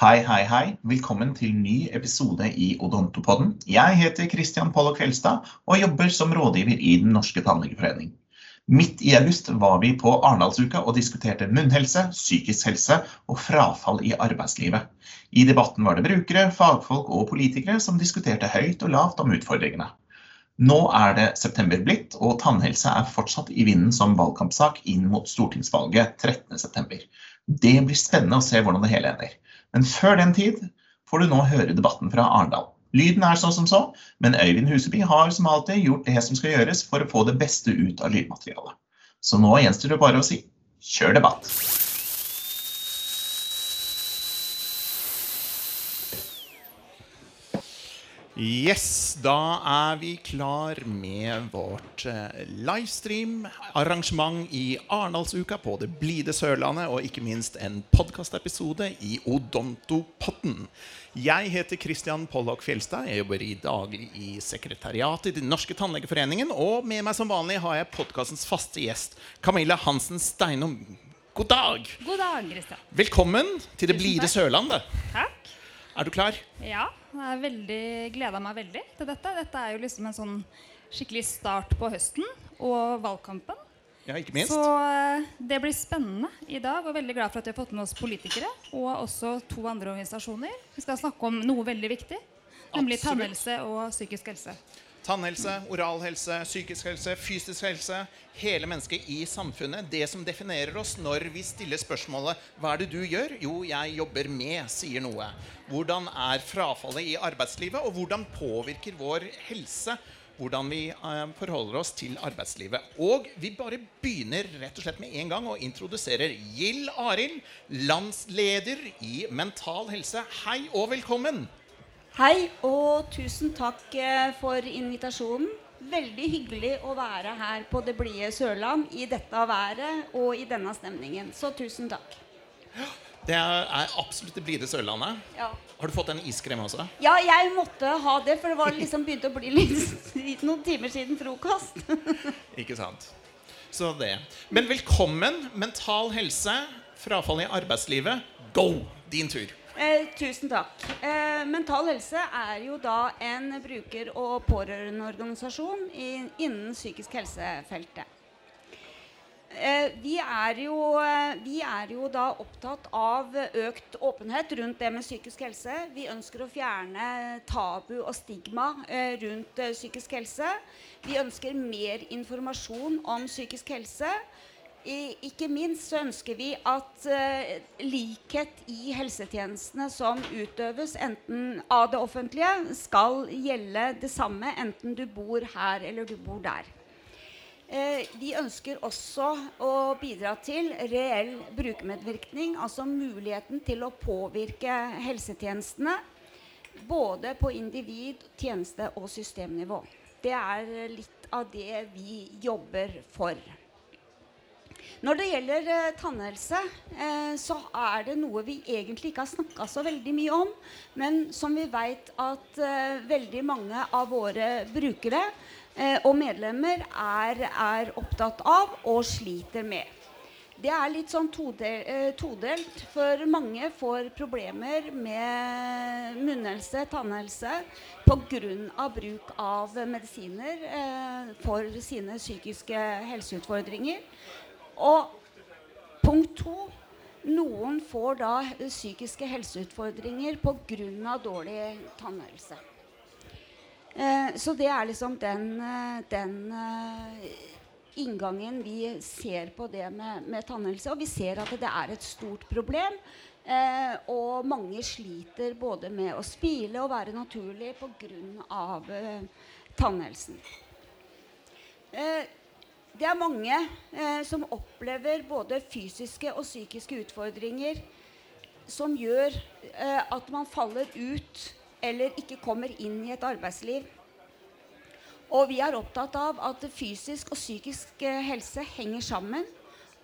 Hei, hei, hei. Velkommen til ny episode i Odontopodden. Jeg heter Christian Pollock Helstad og jobber som rådgiver i Den norske tannlegeforening. Midt i august var vi på Arendalsuka og diskuterte munnhelse, psykisk helse og frafall i arbeidslivet. I debatten var det brukere, fagfolk og politikere som diskuterte høyt og lavt om utfordringene. Nå er det september blitt, og tannhelse er fortsatt i vinden som valgkampsak inn mot stortingsvalget 13.9. Det blir spennende å se hvordan det hele ender. Men før den tid får du nå høre debatten fra Arendal. Lyden er sånn som så, men Øyvind Huseby har som alltid gjort det som skal gjøres for å få det beste ut av lydmaterialet. Så nå gjenstår det bare å si kjør debatt! Yes, da er vi klar med vårt eh, livestream-arrangement i Arendalsuka på det blide Sørlandet, og ikke minst en podkastepisode i Odontopotten. Jeg heter Christian Pollock Fjelstad. Jeg jobber i daglig i sekretariatet i Den norske tannlegeforeningen. Og med meg som vanlig har jeg podkastens faste gjest, Camilla Hansen Steinom. God dag! God dag, Kristian. Velkommen til det blide. Sørlandet. Takk. Er du klar? Ja, jeg veldig, gleder meg veldig til dette. Dette er jo liksom en sånn skikkelig start på høsten og valgkampen. Ja, ikke minst. Så eh, det blir spennende i dag, og veldig glad for at vi har fått med oss politikere og også to andre organisasjoner. Vi skal snakke om noe veldig viktig, nemlig tannhelse og psykisk helse. Tannhelse, oralhelse, psykisk helse, fysisk helse. Hele mennesket i samfunnet. Det som definerer oss når vi stiller spørsmålet 'Hva er det du gjør?' Jo, jeg jobber med, sier noe. Hvordan er frafallet i arbeidslivet, og hvordan påvirker vår helse hvordan vi eh, forholder oss til arbeidslivet. Og vi bare begynner rett og slett med en gang og introduserer Gild Arild, landsleder i Mental Helse. Hei og velkommen! Hei og tusen takk eh, for invitasjonen. Veldig hyggelig å være her på det blide Sørland i dette været og i denne stemningen. Så tusen takk. Det er absolutt det blide Sørlandet. Ja. Har du fått en iskrem også? ja, jeg måtte ha det, for det var liksom begynt å bli litt, noen timer siden frokost. Ikke sant? Så det. Men velkommen. Mental helse, frafall i arbeidslivet. Go! Din tur. Eh, tusen takk. Eh, Mental Helse er jo da en bruker- og pårørendeorganisasjon innen psykisk helsefeltet. Eh, vi, er jo, eh, vi er jo da opptatt av økt åpenhet rundt det med psykisk helse. Vi ønsker å fjerne tabu og stigma eh, rundt eh, psykisk helse. Vi ønsker mer informasjon om psykisk helse. Ikke minst så ønsker vi at uh, likhet i helsetjenestene som utøves enten av det offentlige, skal gjelde det samme enten du bor her eller du bor der. Uh, vi ønsker også å bidra til reell brukermedvirkning, altså muligheten til å påvirke helsetjenestene både på individ-, tjeneste- og systemnivå. Det er litt av det vi jobber for. Når det gjelder eh, tannhelse, eh, så er det noe vi egentlig ikke har snakka så veldig mye om, men som vi veit at eh, veldig mange av våre brukere eh, og medlemmer er, er opptatt av og sliter med. Det er litt sånn eh, todelt, for mange får problemer med munnhelse, tannhelse, pga. bruk av medisiner eh, for sine psykiske helseutfordringer. Og punkt to noen får da psykiske helseutfordringer pga. dårlig tannhelse. Eh, så det er liksom den, eh, den eh, inngangen vi ser på det med, med tannhelse. Og vi ser at det er et stort problem. Eh, og mange sliter både med å spile og være naturlig pga. Eh, tannhelsen. Eh, det er mange eh, som opplever både fysiske og psykiske utfordringer som gjør eh, at man faller ut eller ikke kommer inn i et arbeidsliv. Og vi er opptatt av at fysisk og psykisk eh, helse henger sammen,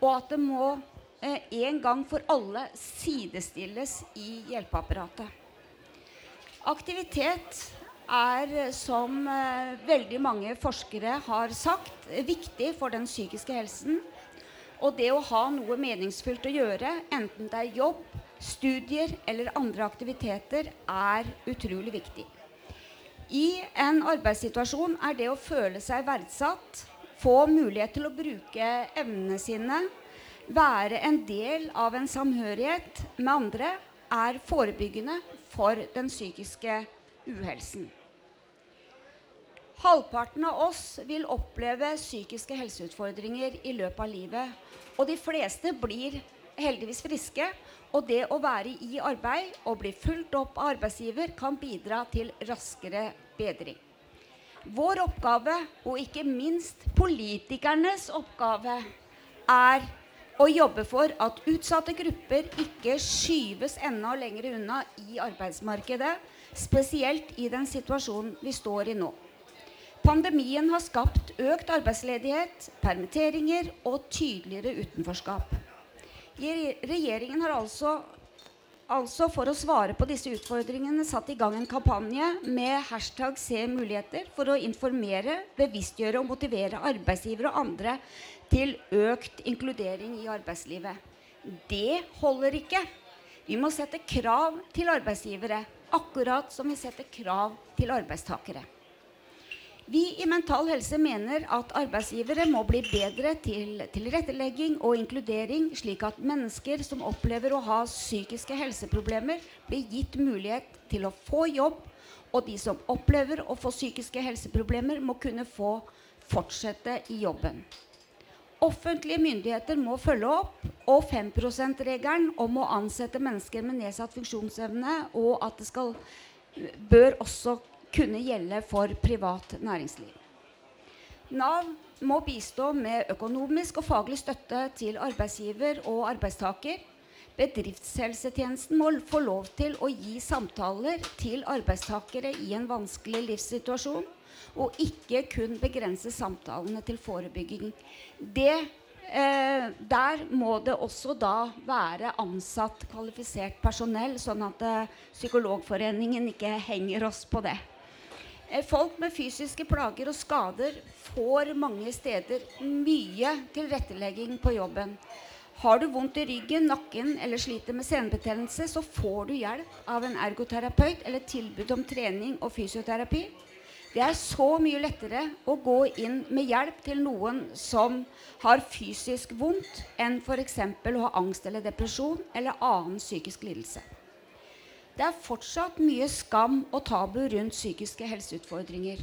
og at det må eh, en gang for alle sidestilles i hjelpeapparatet. Aktivitet er, eh, som eh, veldig mange forskere har sagt, viktig for den psykiske helsen. Og det å ha noe meningsfylt å gjøre, enten det er jobb, studier eller andre aktiviteter er utrolig viktig. I en arbeidssituasjon er det å føle seg verdsatt, få mulighet til å bruke evnene sine, være en del av en samhørighet med andre, er forebyggende for den psykiske uhelsen. Halvparten av oss vil oppleve psykiske helseutfordringer i løpet av livet. Og de fleste blir heldigvis friske. Og det å være i arbeid og bli fulgt opp av arbeidsgiver kan bidra til raskere bedring. Vår oppgave, og ikke minst politikernes oppgave, er å jobbe for at utsatte grupper ikke skyves enda lenger unna i arbeidsmarkedet, spesielt i den situasjonen vi står i nå. Pandemien har skapt økt arbeidsledighet, permitteringer og tydeligere utenforskap. Regjeringen har altså, altså, for å svare på disse utfordringene satt i gang en kampanje med hashtag 'se muligheter' for å informere, bevisstgjøre og motivere arbeidsgivere og andre til økt inkludering i arbeidslivet. Det holder ikke. Vi må sette krav til arbeidsgivere, akkurat som vi setter krav til arbeidstakere. Vi i Mental Helse mener at arbeidsgivere må bli bedre til tilrettelegging og inkludering, slik at mennesker som opplever å ha psykiske helseproblemer, blir gitt mulighet til å få jobb, og de som opplever å få psykiske helseproblemer, må kunne få fortsette i jobben. Offentlige myndigheter må følge opp, og 5 %-regelen om å ansette mennesker med nedsatt funksjonsevne, og at det skal, bør også kunne gjelde for privat næringsliv. Nav må bistå med økonomisk og faglig støtte til arbeidsgiver og arbeidstaker. Bedriftshelsetjenesten må få lov til å gi samtaler til arbeidstakere i en vanskelig livssituasjon, og ikke kun begrense samtalene til forebygging. Det, eh, der må det også da være ansatt kvalifisert personell, sånn at eh, Psykologforeningen ikke henger oss på det. Eh, folk med fysiske plager og skader får mange steder mye tilrettelegging på jobben. Har du vondt i ryggen, nakken eller sliter med senebetennelse, så får du hjelp av en ergoterapeut eller tilbud om trening og fysioterapi. Det er så mye lettere å gå inn med hjelp til noen som har fysisk vondt, enn f.eks. å ha angst eller depresjon eller annen psykisk lidelse. Det er fortsatt mye skam og tabu rundt psykiske helseutfordringer.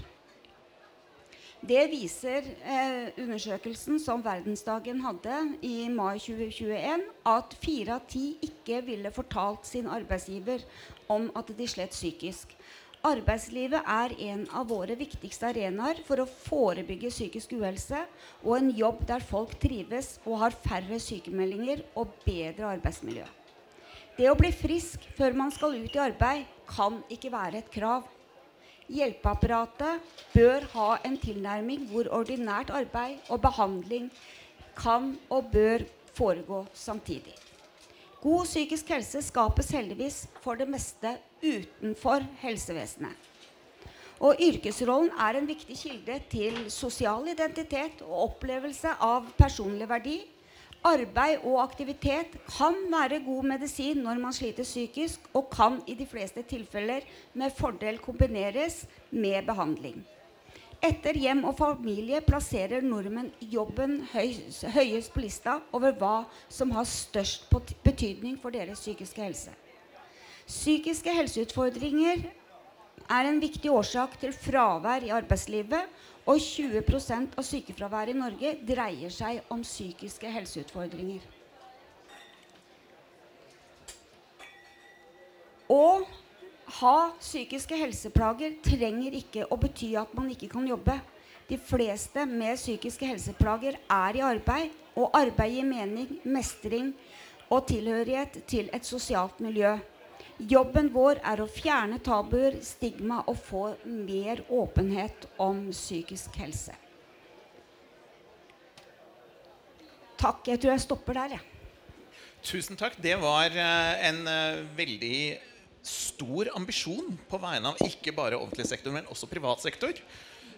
Det viser eh, undersøkelsen som Verdensdagen hadde i mai 2021, at fire av ti ikke ville fortalt sin arbeidsgiver om at de slet psykisk. Arbeidslivet er en av våre viktigste arenaer for å forebygge psykisk uhelse, og en jobb der folk trives og har færre sykemeldinger og bedre arbeidsmiljø. Det å bli frisk før man skal ut i arbeid, kan ikke være et krav. Hjelpeapparatet bør ha en tilnærming hvor ordinært arbeid og behandling kan og bør foregå samtidig. God psykisk helse skapes heldigvis for det meste utenfor helsevesenet. Og yrkesrollen er en viktig kilde til sosial identitet og opplevelse av personlig verdi Arbeid og aktivitet kan være god medisin når man sliter psykisk, og kan i de fleste tilfeller med fordel kombineres med behandling. Etter hjem og familie plasserer nordmenn jobben høyest på lista over hva som har størst betydning for deres psykiske helse. Psykiske helseutfordringer er en viktig årsak til fravær i arbeidslivet og 20% av sykefraværet i Norge dreier seg om psykiske helseutfordringer. Å ha psykiske helseplager trenger ikke å bety at man ikke kan jobbe. De fleste med psykiske helseplager er i arbeid, og arbeid gir mening, mestring og tilhørighet til et sosialt miljø. Jobben vår er å fjerne tabuer, stigma og få mer åpenhet om psykisk helse. Takk. Jeg tror jeg stopper der, jeg. Tusen takk. Det var eh, en eh, veldig stor ambisjon på vegne av ikke bare offentlig sektor, men også privat sektor.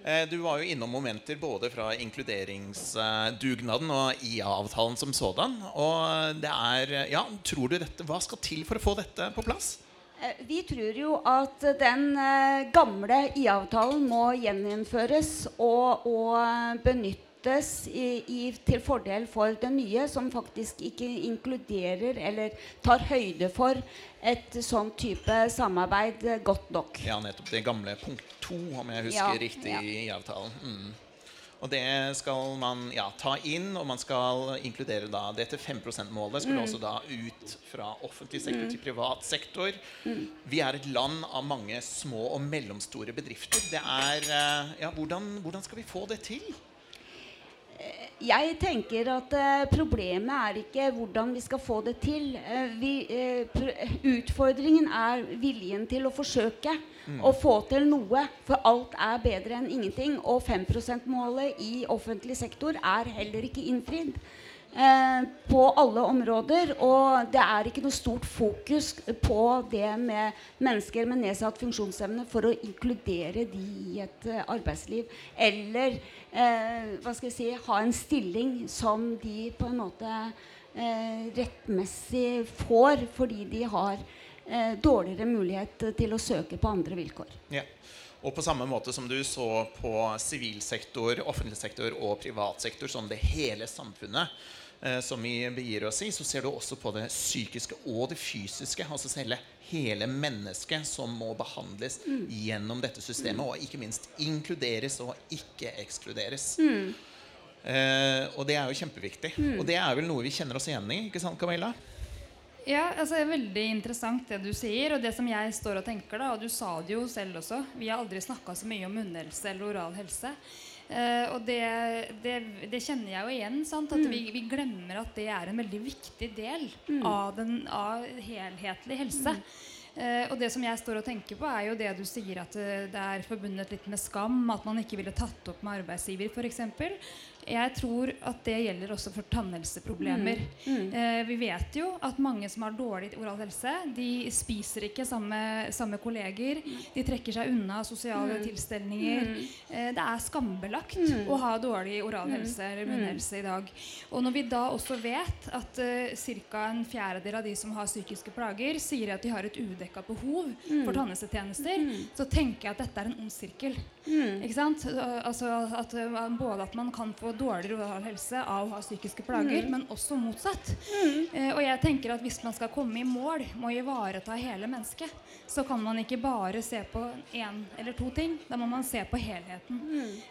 Eh, Du var jo innom momenter både fra inkluderingsdugnaden og IA-avtalen som sådan. Og det er Ja, tror du dette Hva skal til for å få dette på plass? Eh, Vi tror jo at den eh, gamle IA-avtalen må gjeninnføres og, og benyttes i, i, til fordel for den nye, som faktisk ikke inkluderer eller tar høyde for et sånn type samarbeid godt nok. Ja, nettopp det gamle punkt to, om jeg husker Ja, riktig, ja. i avtalen. Mm. Og det skal man ja, ta inn, og man skal inkludere da Dette 5 %-målet skulle Mm. også da ut fra offentlig sektor til privat sektor. Vi er et land av mange små og mellomstore bedrifter. Det er eh, Ja, hvordan, hvordan skal vi få det til? Jeg tenker at eh, problemet er ikke hvordan vi skal få det til. Eh, vi, eh, utfordringen er viljen til å forsøke å få til noe. For alt er bedre enn ingenting. Og 5 %-målet i offentlig sektor er heller ikke innfridd. Eh, på alle områder. Og det er ikke noe stort fokus på det med mennesker med nedsatt funksjonsevne for å inkludere de i et eh, arbeidsliv. Eller eh, hva skal jeg si, ha en stilling som de på en måte eh, rettmessig får fordi de har eh, dårligere mulighet til å søke på andre vilkår. Ja. Og på samme måte som du så på sivilsektor, offentlig sektor og privat sektor som det hele samfunnet som vi begir oss i, så ser du også på det psykiske og det fysiske. Altså hele, hele mennesket som må behandles gjennom dette systemet. Og ikke minst inkluderes og ikke ekskluderes. Eh, og det er jo kjempeviktig. Og det er vel noe vi kjenner oss igjen i, ikke sant, Camilla? Ja, altså det er Veldig interessant det du sier. Og det som jeg står og tenker, da, og du sa det jo selv også Vi har aldri snakka så mye om munnhelse eller oral helse. Eh, og det, det, det kjenner jeg jo igjen. sant? At vi, vi glemmer at det er en veldig viktig del av, den, av helhetlig helse. Eh, og det som jeg står og tenker på, er jo det du sier at eh, det er forbundet litt med skam. At man ikke ville tatt opp med arbeidsgiver, f.eks. Jeg tror at det gjelder også for tannhelseproblemer. Eh, vi vet jo at mange som har dårlig oral helse, de spiser ikke samme, samme kolleger. De trekker seg unna sosiale tilstelninger. Eh, det er skambelagt å ha dårlig oral helse eller munnhelse i dag. Og når vi da også vet at eh, ca. en fjerdedel av de som har psykiske plager, sier at de har et udekka behov for tannhelsetjenester, så tenker jeg at dette er en ond sirkel. Ikke sant? Altså at, uh, både at man kan få dårligere oral helse av å ha psykiske plager, men også motsatt. Eh, og jeg tenker at hvis man skal komme i mål med å ivareta hele mennesket, så kan man ikke bare se på én eller to ting. Da må man se på helheten.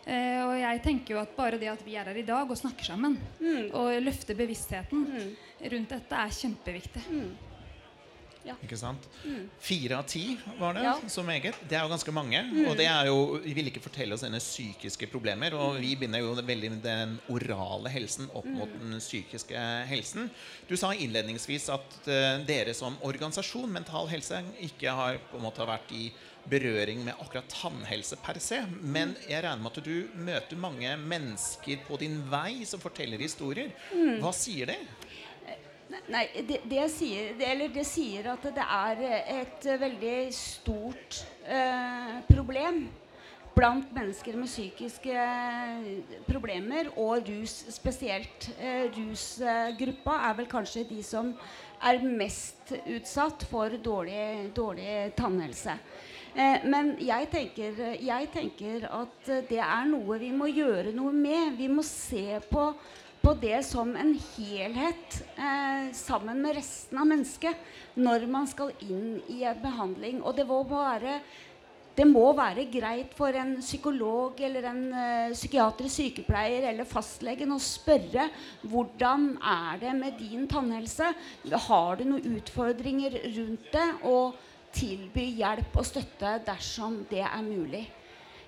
Eh, og jeg tenker jo at bare det at vi er her i dag og snakker sammen, og løfter bevisstheten rundt dette, er kjempeviktig. Ikke sant? Fire av ti var det, Ja. så meget. Det er jo ganske mange. Og det er jo, vi vil ikke fortelle oss denne psykiske problemer. Og vi binder jo veldig den orale helsen opp mot den psykiske helsen. Du sa innledningsvis at uh, dere som organisasjon Mental Helse ikke har på en måte vært i berøring med akkurat tannhelse per se. Men jeg regner med at du møter mange mennesker på din vei som forteller historier. Hva sier de? Nei, det, det, sier, det, det sier at det er et veldig stort eh, problem blant mennesker med psykiske problemer og rus spesielt. Eh, rusgruppa er vel kanskje de som er mest utsatt for dårlig, dårlig tannhelse. Eh, men jeg tenker, jeg tenker at det er noe vi må gjøre noe med. Vi må se på på det som en helhet eh, sammen med resten av mennesket når man skal inn i en behandling. Og det må være, det må være greit for en psykolog eller en eh, psykiatrisk sykepleier eller fastlegen å spørre hvordan er det med din tannhelse. Har du noen utfordringer rundt det? Og tilby hjelp og støtte dersom det er mulig.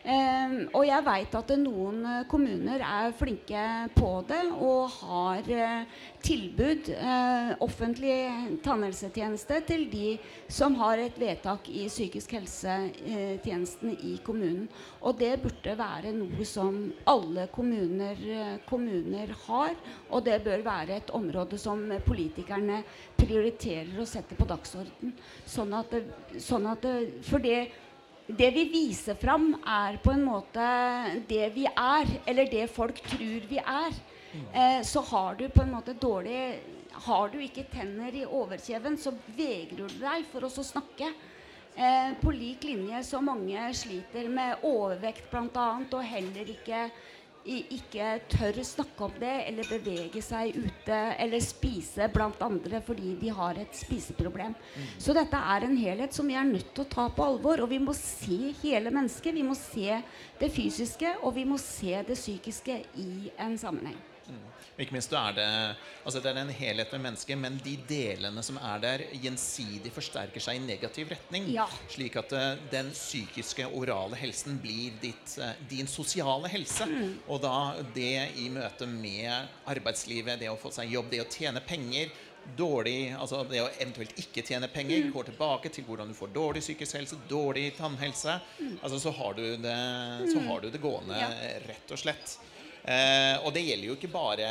Um, og jeg veit at noen uh, kommuner er flinke på det og har uh, tilbud, uh, offentlig tannhelsetjeneste, til de som har et vedtak i psykisk helsetjenesten i kommunen. Og det burde være noe som alle kommuner, kommuner har, og det bør være et område som politikerne prioriterer å sette på dagsorden. Sånn at, sånn at det, for det vi viser fram, er på en måte det vi er, eller det folk tror vi er. Eh, så har du på en måte dårlig Har du ikke tenner i overkjeven, så vegrer du deg for oss å snakke. Eh, på lik linje så mange sliter med overvekt bl.a. og heller ikke ikke tør snakke om det eller bevege seg ute eller spise blant andre fordi de har et spiseproblem. Mm. Så dette er en helhet som vi er nødt til å ta på alvor. Og vi må se hele mennesket. Vi må se det fysiske, og vi må se det psykiske i en sammenheng. Ikke minst er det, altså det er en helhet med mennesket, men de delene som er der, gjensidig forsterker seg i negativ retning. Ja. Slik at uh, den psykiske, orale helsen blir ditt, uh, din sosiale helse. Mm. Og da det i møte med arbeidslivet, det å få seg jobb, det å tjene penger dårlig, altså det å eventuelt ikke tjene penger, mm. går tilbake til hvordan du får dårlig psykisk helse, dårlig tannhelse, mm. altså så har, det, så har du det gående, ja. rett og slett. Eh, og det gjelder jo ikke bare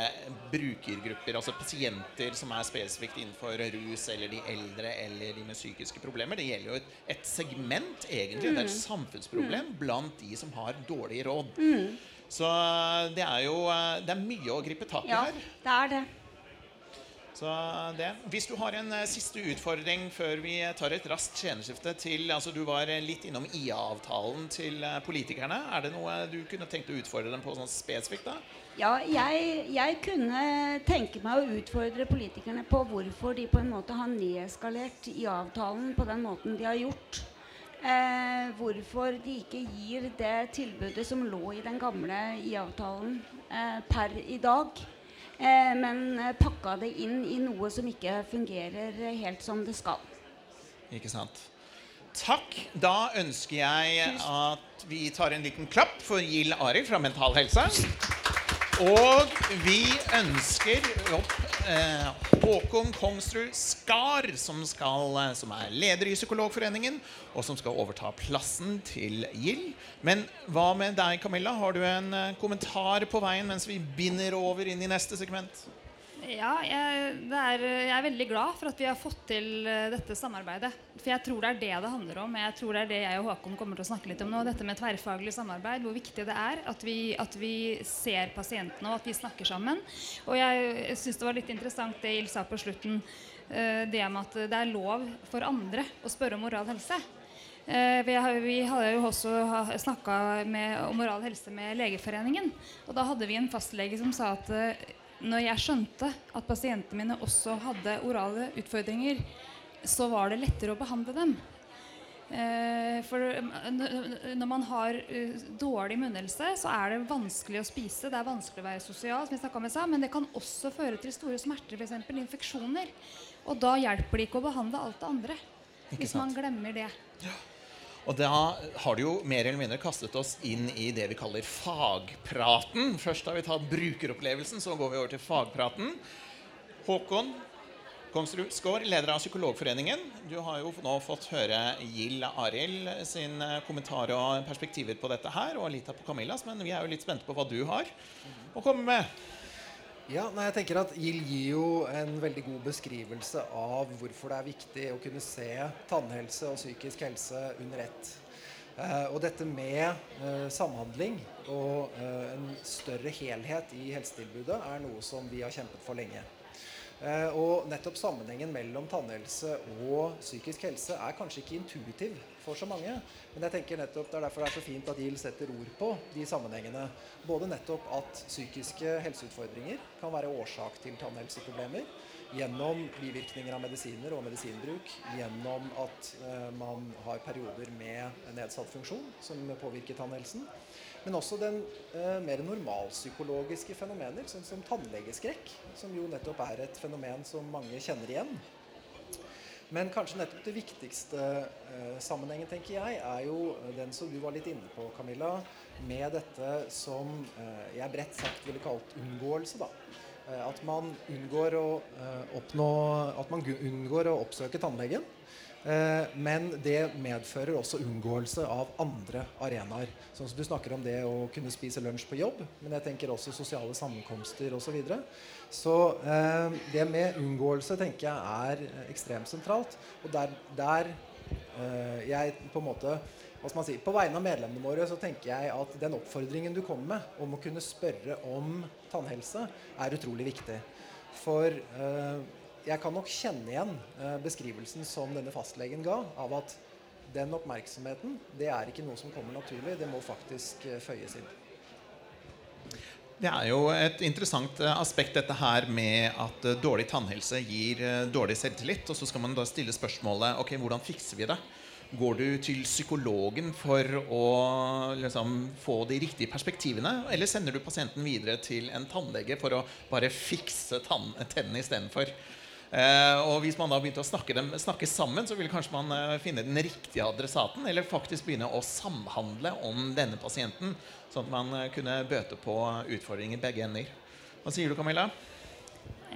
brukergrupper, altså pasienter som er spesifikt innenfor rus, eller de eldre, eller de med psykiske problemer. Det gjelder jo et, et segment, egentlig. Mm. Det er et mm. samfunnsproblem mm. blant de som har dårlig råd. Mm. Så det er jo eh, det er mye å gripe tak i ja, her. Det er det. Så det. Hvis du har en uh, siste utfordring før vi tar et raskt skjeneskifte til altså Du var litt innom IA-avtalen til uh, politikerne. Er det noe du kunne tenkt å utfordre dem på sånn spesifikt? da? Ja, jeg, jeg, kunne tenke meg å utfordre politikerne på hvorfor de på en måte har nedskalert IA-avtalen på den måten de har gjort. Eh, hvorfor de ikke gir det tilbudet som lå i den gamle IA-avtalen eh, per i dag. Eh, men eh, pakka det inn i noe som ikke fungerer helt som det skal. Ikke sant. Takk. Da ønsker jeg at vi tar en liten klapp for Gild Arild fra Mental Helse. Og vi ønsker opp eh, Håkon Kongsrud Skar, som, skal, eh, som, er leder i Psykologforeningen, og som skal overta plassen til Gild. Men hva med deg, Camilla? Har du en eh, kommentar på veien mens vi binder over inn i neste segment? Ja, jeg er, jeg, er, veldig glad for at vi har fått til uh, dette samarbeidet. For jeg tror det er det det handler om. Jeg tror det er det jeg og Håkon kommer til å snakke litt om nå. Dette med tverrfaglig samarbeid. Hvor viktig det er at vi, at vi ser pasientene og at vi snakker sammen. Og jeg, syns det var litt interessant det Ild sa på slutten. Uh, det med at det er lov for andre å spørre om oral helse. Vi, har, vi hadde jo også snakka om moral helse med Legeforeningen. Og da hadde vi en fastlege som sa at når jeg skjønte at pasientene mine også hadde orale utfordringer, så var det lettere å behandle dem. Eh, for når man har uh, dårlig munnhelse, så er det vanskelig å spise. Det er vanskelig å være sosial, som jeg med seg, men det kan også føre til store smerter, f.eks. infeksjoner. Og da hjelper det ikke å behandle alt det andre. Hvis man glemmer det. Ja. Og da har du jo mer eller mindre kastet oss inn i det vi kaller fagpraten. Først har vi tatt brukeropplevelsen, så går vi over til fagpraten. Håkon Kongsrud Skaar, leder av Psykologforeningen. Du har jo nå fått høre Gild Arild sin eh, kommentar og perspektiver på dette her, og litt av på Camillas, men vi er jo litt spente på hva du har å komme med. Ja, nei, jeg tenker at Gild gir jo en veldig god beskrivelse av hvorfor det er viktig å kunne se tannhelse og psykisk helse under ett. Eh, og dette med eh, samhandling og eh, en større helhet i helsetilbudet er noe som vi har kjempet for lenge. Eh, og nettopp sammenhengen mellom tannhelse og psykisk helse er kanskje ikke intuitiv for så mange. Men jeg tenker nettopp det er derfor det er så fint at GIL setter ord på de sammenhengene. Både nettopp at psykiske helseutfordringer kan være årsak til tannhelseproblemer. Gjennom bivirkninger av medisiner og medisinbruk. Gjennom at uh, man har perioder med nedsatt funksjon som påvirker tannhelsen. Men også den eh, mer normalpsykologiske fenomener, sånn som tannlegeskrekk, som jo nettopp er et fenomen som mange kjenner igjen. Men kanskje nettopp det viktigste eh, sammenhengen, tenker jeg, er jo den som du var litt inne på, Camilla, med dette som eh, jeg bredt sagt ville kalt unngåelse. da. Eh, at man unngår å eh, oppnå At man unngår å oppsøke tannlegen. Eh, men det medfører også unngåelse av andre arenaer. Sånn som Du snakker om det å kunne spise lunsj på jobb, men jeg tenker også sosiale sammenkomster osv. Så, videre. så eh, det med unngåelse tenker jeg er ekstremt sentralt. Og der, der eh, jeg på en måte hva skal man si, På vegne av medlemmene våre så tenker jeg at den oppfordringen du kommer med om å kunne spørre om tannhelse, er utrolig viktig. For eh, jeg kan nok kjenne igjen eh, beskrivelsen som denne fastlegen ga, av at den oppmerksomheten det er ikke noe som kommer naturlig. Det må faktisk eh, føyes inn. Det er jo et interessant eh, aspekt dette her med at dårlig tannhelse gir dårlig selvtillit. Og så skal man da stille spørsmålet ok, hvordan fikser vi det? Går du til psykologen for å liksom, få de riktige perspektivene? Eller sender du pasienten videre til en tannlege for å bare fikse tann tennene istedenfor? Eh, og hvis man da begynte å snakke, dem, snakke sammen, så ville kanskje man eh, finne den riktige adressaten, eller faktisk begynne å samhandle om denne pasienten, sånn at man eh, kunne bøte på utfordringer begge ender. Hva sier du, Camilla?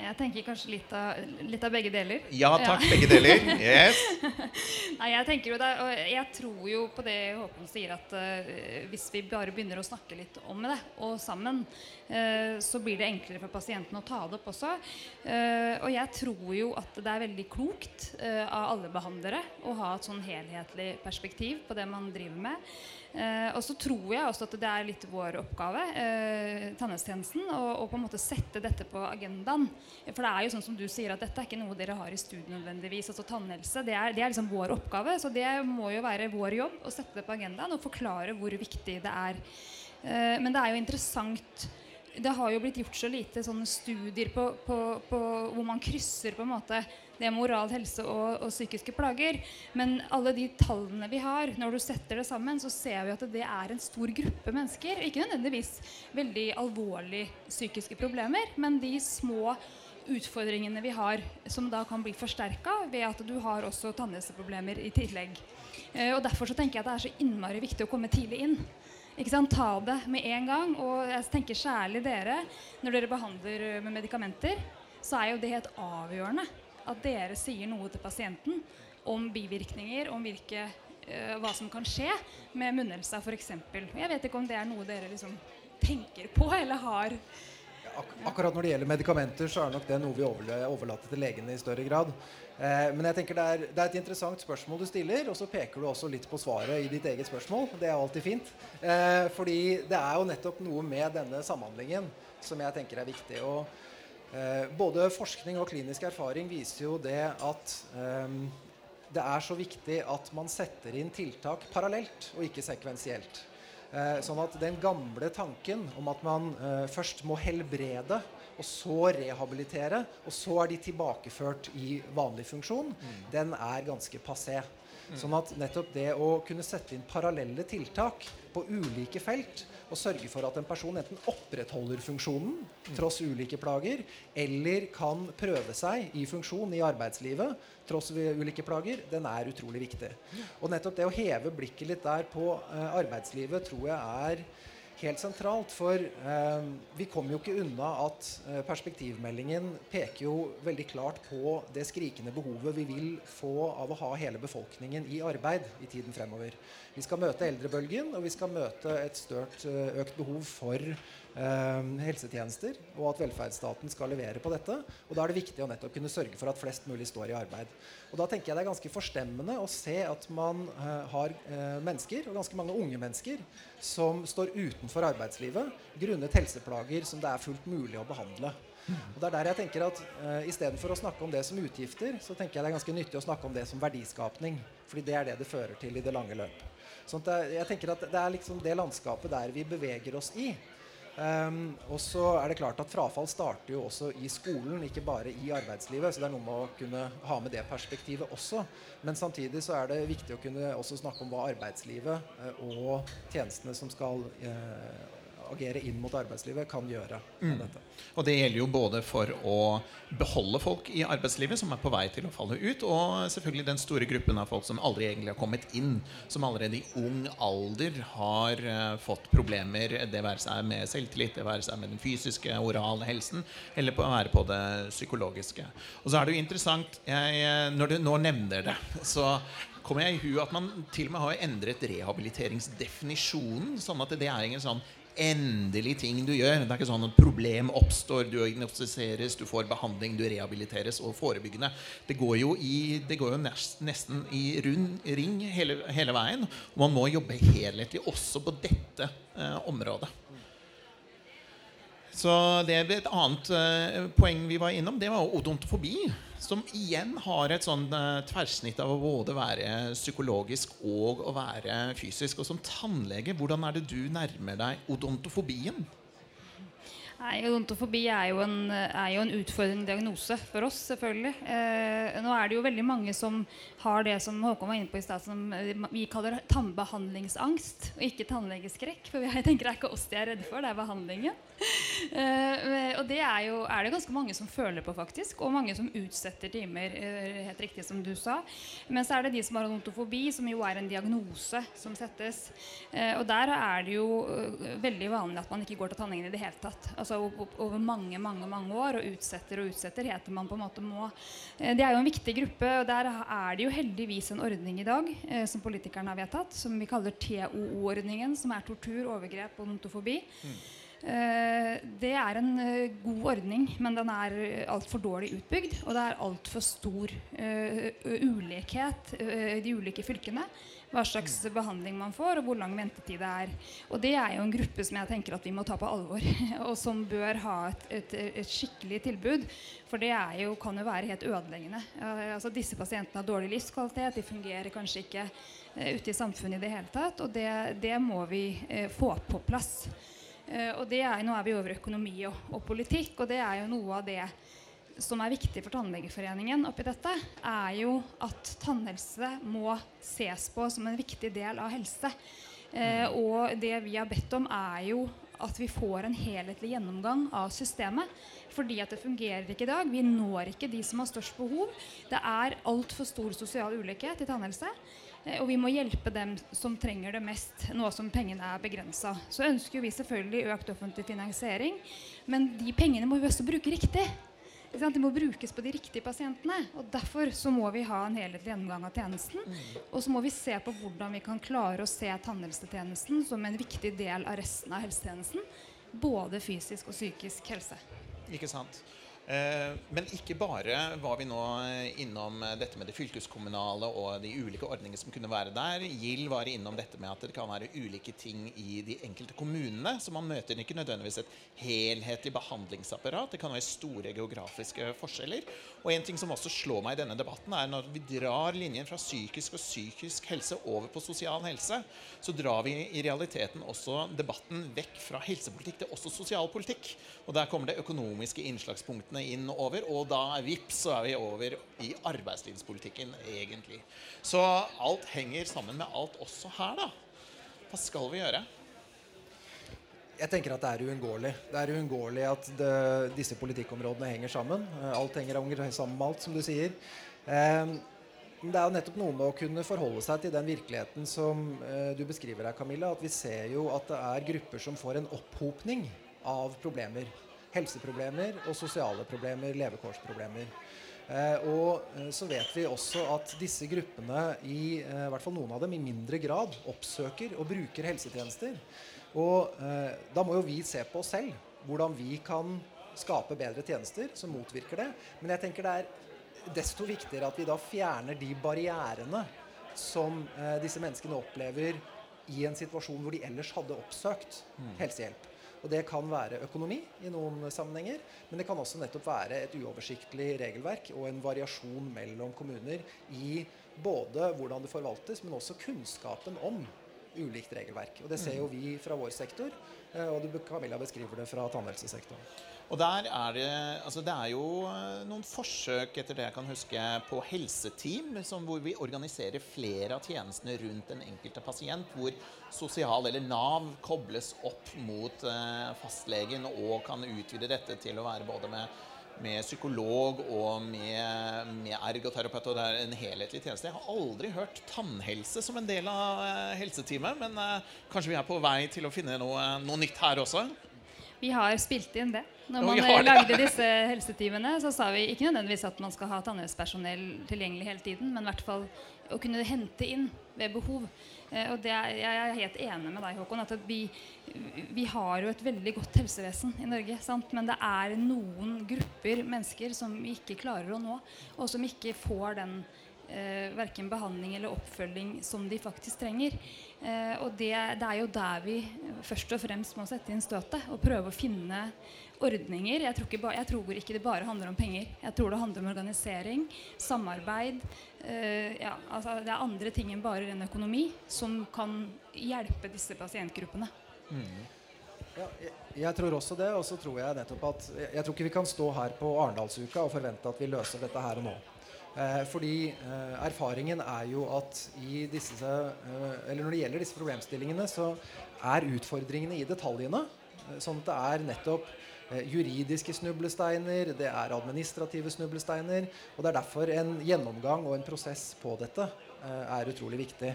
Jeg tenker kanskje litt av, litt av begge deler. Ja takk, begge deler. Yes. Nei, jeg tenker jo det, og jeg tror jo på det Håkon sier, at uh, hvis vi bare begynner å snakke litt om det, og sammen, uh, så blir det enklere for pasienten å ta det opp også. Uh, og jeg tror jo at det er veldig klokt av alle behandlere å ha et sånn helhetlig perspektiv på det man driver med. Eh, og så tror jeg også at det er litt vår oppgave, eh, tannhelsetjenesten, å, på en måte sette dette på agendaen. For det er jo sånn som du sier at dette er ikke noe dere har i studiet nødvendigvis. altså tannhelse, Det er, det er liksom vår oppgave. Så det må jo være vår jobb å sette det på agendaen og forklare hvor viktig det er. Eh, men det er jo interessant det har jo blitt gjort så lite sånne studier på, på, på, hvor man krysser på en måte det er moral helse og, og, psykiske plager. Men alle de tallene vi har, når du setter det sammen, så ser vi at det er en stor gruppe mennesker. Ikke nødvendigvis veldig alvorlige psykiske problemer, men de små utfordringene vi har, som da kan bli forsterka ved at du har også tannhelseproblemer i tillegg. Eh, og Derfor så tenker jeg at det er så innmari viktig å komme tidlig inn. Ikke sant? Ta det med en gang. Og jeg tenker særlig dere, når dere behandler med medikamenter, så er jo det helt avgjørende at dere sier noe til pasienten om bivirkninger, om hvilke, uh, hva som kan skje med munnhelsa f.eks. Jeg vet ikke om det er noe dere liksom tenker på eller har Ak akkurat når det gjelder medikamenter, så er nok det noe vi overlater til legene i større grad. Eh, men jeg tenker det er, det er, et interessant spørsmål du stiller, og så peker du også litt på svaret i ditt eget spørsmål. Det er alltid fint. Eh, fordi det er jo nettopp noe med denne samhandlingen som jeg tenker er viktig. Og Eh, både forskning og klinisk erfaring viser jo det at eh, det er så viktig at man setter inn tiltak parallelt og ikke sekvensielt. Eh, sånn at den gamle tanken om at man eh, først må helbrede og så rehabilitere, og så er de tilbakeført i vanlig funksjon, mm. den er ganske passé. Mm. Sånn at nettopp det å kunne sette inn parallelle tiltak på ulike felt og sørge for at en person enten opprettholder funksjonen tross ulike plager, eller kan prøve seg i funksjon i arbeidslivet tross ulike plager, den er utrolig viktig. Og nettopp det å heve blikket litt der på uh, arbeidslivet tror jeg er helt sentralt. For eh, vi kommer jo ikke unna at eh, perspektivmeldingen peker jo veldig klart på det skrikende behovet vi vil få av å ha hele befolkningen i arbeid i tiden fremover. Vi skal møte eldrebølgen, og vi skal møte et størt eh, økt behov for eh, helsetjenester, og at velferdsstaten skal levere på dette. Og da er det viktig å nettopp kunne sørge for at flest mulig står i arbeid. Og da tenker jeg det er ganske forstemmende å se at man eh, har eh, mennesker, og ganske mange unge mennesker, som står utenfor arbeidslivet grunnet helseplager som det er fullt mulig å behandle. Og det er der jeg tenker at uh, Istedenfor å snakke om det som utgifter, så tenker jeg det er ganske nyttig å snakke om det som verdiskapning. Fordi det er det det fører til i det lange løp. Sånn er, jeg tenker at Det er liksom det landskapet der vi beveger oss i. Um, og så er det klart at Frafall starter jo også i skolen, ikke bare i arbeidslivet. Så det er noe med å kunne ha med det perspektivet også. Men samtidig så er det viktig å kunne også snakke om hva arbeidslivet uh, og tjenestene som skal uh, agere inn mot arbeidslivet, kan gjøre mm. Og det gjelder jo både for å beholde folk i arbeidslivet som er på vei til å falle ut, og selvfølgelig den store gruppen av folk som aldri egentlig har kommet inn, som allerede i ung alder har uh, fått problemer, det være seg med selvtillit, det være seg med den fysiske, orale helsen, eller på å være på det psykologiske. Og så er det jo interessant, jeg, eh, når du nå nevner det, så kommer jeg i hu at man til og med har endret rehabiliteringsdefinisjonen. Sånn at det er ingen sånn endelig ting du gjør. Det er ikke sånn at problem oppstår, du diagnostiseres, du får behandling, du rehabiliteres og forebyggende. Det går jo, i, det går jo nest, nesten i rund ring hele, hele, veien. Og man må jobbe helhetlig også på dette eh, området. Så det er Et annet eh, poeng vi var innom, det var odontofobi. Som igjen har et sånn uh, tverrsnitt av å både være psykologisk og å være fysisk. Og som tannlege, hvordan er det du nærmer deg odontofobien? Nei, Odontofobi er jo, en, er jo en utfordrende diagnose for oss, selvfølgelig. Eh, nå er det jo veldig mange som har det som Håkon var inne på i stad, som eh, vi kaller tannbehandlingsangst, og ikke tannlegeskrekk. For jeg tenker det er ikke oss de er redde for, det er behandlingen. Eh, og det er, jo, er det ganske mange som føler på, faktisk. Og mange som utsetter timer, eh, helt riktig som du sa. Men så er det de som har odontofobi, som jo er en diagnose som settes. Eh, og der er det jo eh, veldig vanlig at man ikke går til tannlegen i det hele tatt. Altså, altså over mange mange, mange år, og utsetter og utsetter, heter man på en måte må. Eh, det er jo en viktig gruppe, og der er det jo heldigvis en ordning i dag eh, som politikerne har vedtatt, som vi kaller TOO-ordningen, som er tortur, overgrep og notofobi. Mm. Eh, det er en uh, god ordning, men den er altfor dårlig utbygd. Og det er altfor stor uh, ulikhet i de ulike fylkene hva slags behandling man får, og hvor lang ventetid det er. Og det er jo en gruppe som jeg tenker at vi må ta på alvor, og som bør ha et, et, et skikkelig tilbud. For det jo, kan jo være helt ødeleggende. Altså Disse pasientene har dårlig livskvalitet, de fungerer kanskje ikke uh, ute i samfunnet i det hele tatt. Og det, det må vi uh, få på plass. og det er, Nå er vi over økonomi og, og politikk, og det er jo noe av det som er viktig for Tannlegeforeningen oppi dette, er jo at tannhelse må ses på som en viktig del av helse. Eh, og det vi har bedt om, er jo at vi får en helhetlig gjennomgang av systemet. Fordi at det fungerer ikke i dag. Vi når ikke de som har størst behov. Det er altfor stor sosial ulikhet i tannhelse. Eh, og vi må hjelpe dem som trenger det mest, nå som pengene er begrensa. Så ønsker vi selvfølgelig økt offentlig finansiering, men de pengene må vi også bruke riktig. De må brukes på de riktige pasientene. og Derfor så må vi ha en helhetlig gjennomgang av tjenesten. Mm. Og så må vi se på hvordan vi kan klare å se tannhelsetjenesten som en viktig del av resten av helsetjenesten. Både fysisk og psykisk helse. Ikke sant. Eh, men ikke bare var vi nå innom dette med det fylkeskommunale og de ulike ordningene som kunne være der. Gild var innom dette med at det kan være ulike ting i de enkelte kommunene. Så man møter ikke nødvendigvis et helhetlig behandlingsapparat. Det kan være store geografiske forskjeller. Og en ting som også slår meg i denne debatten, er når vi drar linjen fra psykisk og psykisk helse over på sosial helse, så drar vi i realiteten også debatten vekk fra helsepolitikk til også sosialpolitikk. Og der kommer det økonomiske innslagspunktene pengene inn over, og da vips, så er vi over i arbeidslivspolitikken, egentlig. Så alt henger sammen med alt også her, da. Hva skal vi gjøre? Jeg tenker at det er uunngåelig. Det er uunngåelig at det, disse politikkområdene henger sammen. Eh, alt henger sammen med alt, som du sier. Eh, det er jo nettopp noe med å kunne forholde seg til den virkeligheten som eh, du beskriver her, Camilla. At vi ser jo at det er grupper som får en opphopning av problemer helseproblemer og sosiale problemer, levekårsproblemer. Eh, og eh, så vet vi også at disse gruppene, i, eh, i hvert fall noen av dem, i mindre grad oppsøker og bruker helsetjenester. Og eh, da må jo vi se på oss selv. Hvordan vi kan skape bedre tjenester som motvirker det. Men jeg tenker det er desto viktigere at vi da fjerner de barrierene som eh, disse menneskene opplever i en situasjon hvor de ellers hadde oppsøkt mm. helsehjelp. Og det kan være økonomi i noen sammenhenger, men det kan også nettopp være et uoversiktlig regelverk og en variasjon mellom kommuner i både hvordan det forvaltes, men også kunnskapen om ulikt regelverk. Og Det ser jo mm. vi fra vår sektor, eh, og Camilla beskriver det fra tannhelsesektoren. Og der er det, altså det er jo eh, noen forsøk etter det jeg kan huske, på helseteam, hvor vi organiserer flere av tjenestene rundt den enkelte pasient. Hvor sosial eller Nav kobles opp mot eh, fastlegen og kan utvide dette til å være både med, med psykolog og med, med ergoterapeut. Og det er en helhetlig tjeneste. Jeg har aldri hørt tannhelse som en del av eh, helseteamet, men kanskje vi er på vei til å finne noe, noe nytt her også? Vi har spilt inn det. Når man oh, lagde disse helseteamene, så sa vi ikke nødvendigvis at man skal ha tannhelsepersonell tilgjengelig hele tiden, men i hvert fall å kunne hente inn ved behov. Eh, og det er, jeg er helt enig med deg, Håkon. at vi, vi har jo et veldig godt helsevesen i Norge. Sant? Men det er noen grupper mennesker som vi ikke klarer å nå, og som ikke får den eh, verken behandling eller oppfølging som de faktisk trenger. Eh, og det, det, er jo der vi først og fremst må sette inn støtet og prøve å finne ordninger. Jeg tror, ikke jeg tror ikke det bare handler om penger. Jeg tror det handler om organisering, samarbeid. Eh, ja, altså det er andre ting enn bare ren økonomi som kan hjelpe disse pasientgruppene. Mm. Ja, jeg, jeg, tror også det. Og så tror jeg nettopp at jeg, jeg tror ikke vi kan stå her på Arendalsuka og forvente at vi løser dette her og nå. Eh, fordi eh, erfaringen er jo at disse, eh, når det gjelder disse problemstillingene, så er utfordringene i detaljene. Sånn at det er nettopp juridiske snublesteiner, det er administrative snublesteiner. Og det er derfor en gjennomgang og en prosess på dette er utrolig viktig.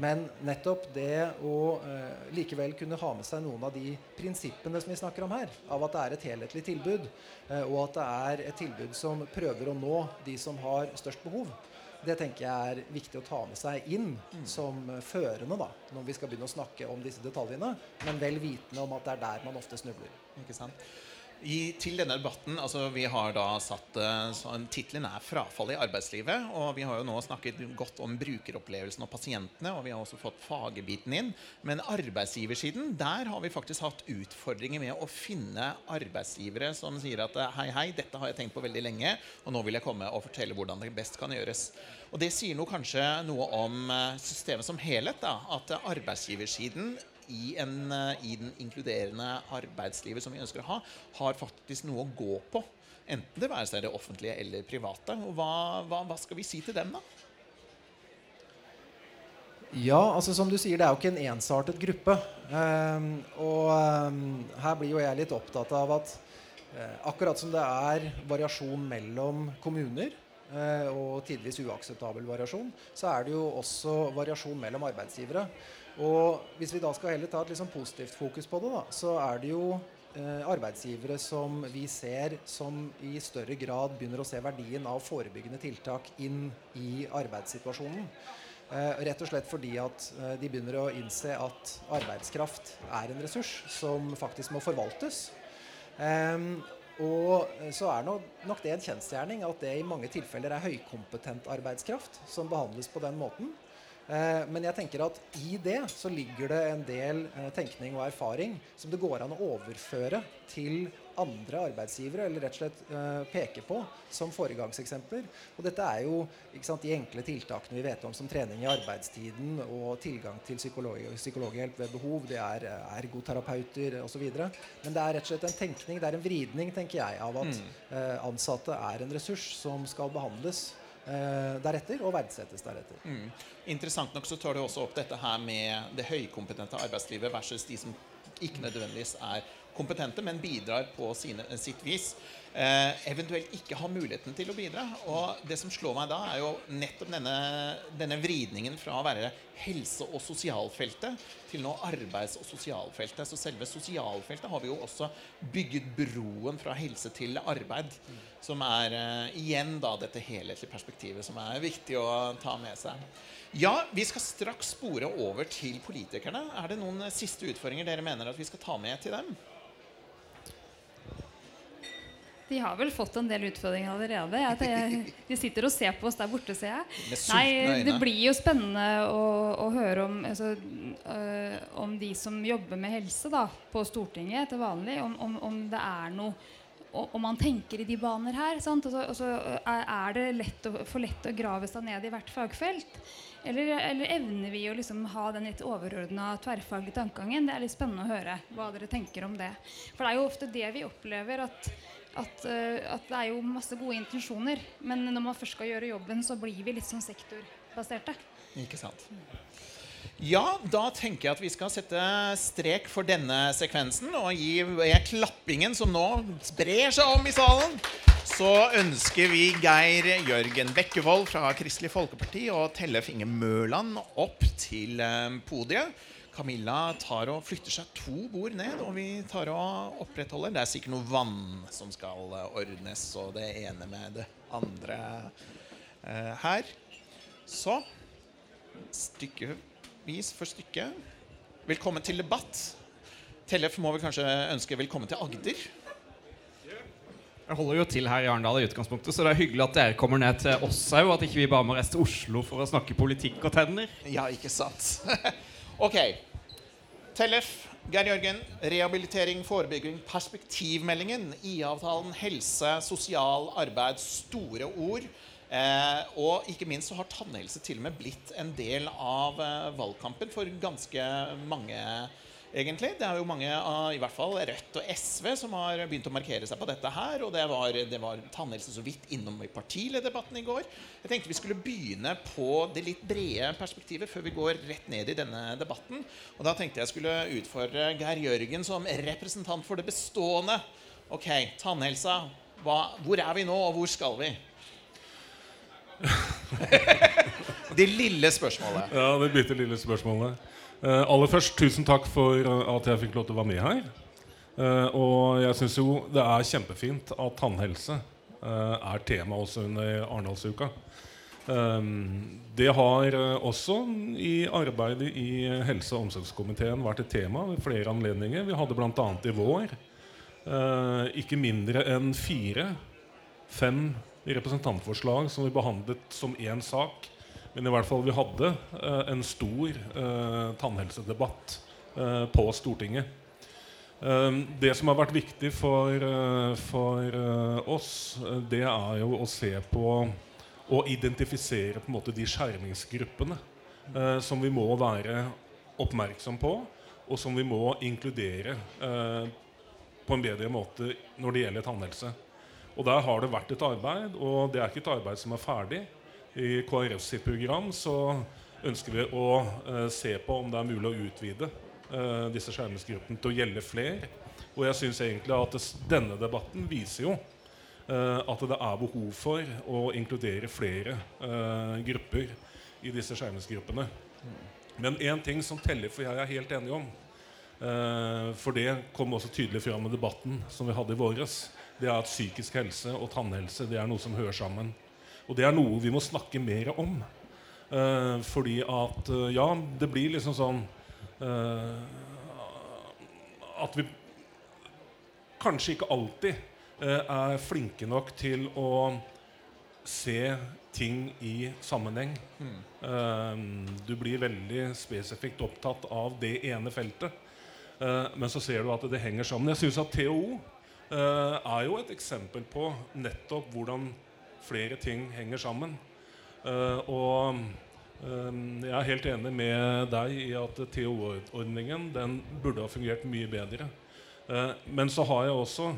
Men nettopp det å uh, likevel kunne ha med seg noen av de prinsippene som vi snakker om her, av at det er et helhetlig tilbud, uh, og at det er et tilbud som prøver å nå de som har størst behov, det tenker jeg er viktig å ta med seg inn mm. som førende da, når vi skal begynne å snakke om disse detaljene, men vel vitende om at det er der man ofte snubler. Ikke sant? I, til denne debatten, altså Vi har da satt sånn, Tittelen er 'Frafall i arbeidslivet'. og Vi har jo nå snakket godt om brukeropplevelsen og pasientene. og Vi har også fått fagebiten inn. Men arbeidsgiversiden, der har vi faktisk hatt utfordringer med å finne arbeidsgivere som sier at hei, hei, dette har jeg tenkt på veldig lenge, og nå vil jeg komme og fortelle hvordan det best kan gjøres. Og Det sier noe kanskje noe om eh, systemet som helhet. da, At arbeidsgiversiden i, en, eh, i den inkluderende arbeidslivet som vi ønsker å ha, har faktisk noe å gå på. Enten det være seg det offentlige eller private. Og hva, hva, hva skal vi si til dem, da? Ja, altså som du sier, det er jo ikke en ensartet gruppe. Um, og um, her blir jo jeg litt opptatt av at uh, akkurat som det er variasjon mellom kommuner, uh, og tidvis uakseptabel variasjon, så er det jo også variasjon mellom arbeidsgivere. Og hvis vi da skal heller ta et liksom positivt fokus på det, da, så er det jo eh, arbeidsgivere som vi ser som i større grad begynner å se verdien av forebyggende tiltak inn i arbeidssituasjonen. Eh, rett og slett fordi at eh, de begynner å innse at arbeidskraft er en ressurs som faktisk må forvaltes. Eh, og så er nok det en kjensgjerning at det i mange tilfeller er høykompetent arbeidskraft som behandles på den måten. Eh, men jeg tenker at i det så ligger det en del eh, tenkning og erfaring som det går an å overføre til andre arbeidsgivere, eller rett og slett uh, peke på som foregangseksempler. Og dette er jo sant, de enkle tiltakene vi vet om som trening i arbeidstiden og tilgang til psykolog psykologhjelp ved behov. Det er ergoterapeuter osv. Men det er rett og slett en tenkning, det er en vridning tenker jeg, av at uh, ansatte er en ressurs som skal behandles Eh, deretter og verdsettes deretter. Mm. Interessant nok så tar du også opp dette her med det høykompetente arbeidslivet versus de som ikke nødvendigvis er kompetente, men bidrar på sine, sitt vis eh, eventuelt ikke har muligheten til å bidra. Og det som slår meg da, er jo nettopp denne, denne vridningen fra å være helse- og sosialfeltet til nå arbeids- og sosialfeltet. Så selve sosialfeltet har vi jo også bygget broen fra helse til arbeid. Som er eh, igjen da dette helhetlige perspektivet som er viktig å ta med seg. Ja, vi skal straks spore over til politikerne. Er det noen siste utfordringer dere mener at vi skal ta med til dem? De har vel fått en del utfordringer allerede. Jeg, de sitter og ser på oss der borte, ser jeg. Nei, Det blir jo spennende å, å høre om, altså, øh, om, de som jobber med helse da, på Stortinget til vanlig. Om, om, om det er noe om man tenker i de baner her. Og så, og så, er det lett å, for lett å grave seg ned i hvert fagfelt. Eller, eller evner vi å liksom ha den litt overordna tverrfaglige tankegangen? Det er litt spennende å høre hva dere tenker om det. For det er jo ofte det vi opplever. at at, uh, at, det er jo masse gode intensjoner, men når man først skal gjøre jobben, så blir vi litt sånn sektorbaserte. Ikke sant. Ja, da tenker jeg at vi skal sette strek for denne sekvensen. Og gi klappingen som nå sprer seg om i salen, så ønsker vi Geir Jørgen Bekkevold fra Kristelig Folkeparti og Tellef Inge Mørland opp til eh, podiet. Camilla tar og flytter seg to bord ned, og vi tar og opprettholder. Det er sikkert noe vann som skal ordnes, og det ene med det andre eh, her. Så stykkevis for stykket. Velkommen til debatt. Tellef må vel kanskje ønske velkommen til Agder. Jeg holder jo til her i Arendal i utgangspunktet, så det er hyggelig at dere kommer ned til oss òg. At ikke vi bare må reise til Oslo for å snakke politikk og tenner. Ja, ikke sant. ok. Tellef, Geir Jørgen. Rehabilitering, forebygging, perspektivmeldingen. IA-avtalen, helse, sosial arbeid. Store ord. Eh, og ikke minst så har tannhelse til og med blitt en del av eh, valgkampen for ganske mange egentlig. Det er jo mange av i hvert fall Rødt og SV som har begynt å markere seg på dette her. Og det var, det var tannhelse så vidt innom i partilederdebatten i går. Jeg tenkte vi skulle begynne på det litt brede perspektivet før vi går rett ned i denne debatten. Og da tenkte jeg skulle utfordre Geir Jørgen som representant for det bestående. Ok, tannhelsa. Hva, hvor er vi nå, og hvor skal vi? det lille spørsmålet. Ja, det bitte lille spørsmålet. Uh, aller først, tusen takk for uh, at jeg fikk lov til å være med her. Uh, og jeg syns jo det er kjempefint at tannhelse er tema også under Arendalsuka. det har også i arbeidet i helse- og omsorgskomiteen vært et tema ved flere anledninger. Vi hadde bl.a. i vår ikke mindre enn fire-fem representantforslag som vi behandlet som én sak men i hvert fall vi hadde eh, en stor eh, tannhelsedebatt eh, på Stortinget. Eh, det som har vært viktig for, eh, for eh, oss, det er jo å se på og identifisere på en måte de skjermingsgruppene som vi må være oppmerksom på, og som vi må inkludere på en bedre måte når det gjelder tannhelse. Og Der har det vært et arbeid, og det er ikke et arbeid som er ferdig. I KrF sitt program så ønsker vi å eh, se på om det er mulig å utvide eh, disse skjermingsgruppene til å gjelde flere. Og jeg syns egentlig at denne debatten viser jo eh, at det er behov for å inkludere flere grupper i disse skjermingsgruppene. Men én ting som teller for jeg er helt enig om, for det kom også tydelig fram i debatten som vi hadde i våres, det er at psykisk helse og tannhelse det er noe som hører sammen. Og det er noe vi må snakke mer om. Uh, fordi at uh, Ja, det blir liksom sånn uh, At vi kanskje ikke alltid er flinke nok til å se ting i sammenheng. Mm. du blir veldig spesifikt opptatt av det ene feltet. men så ser du at det henger sammen. Jeg syns at THO er jo et eksempel på nettopp hvordan flere ting henger sammen. Uh, og um, jeg er helt enig med deg i at TO-ordningen den burde ha fungert mye bedre. Uh, men så har jeg også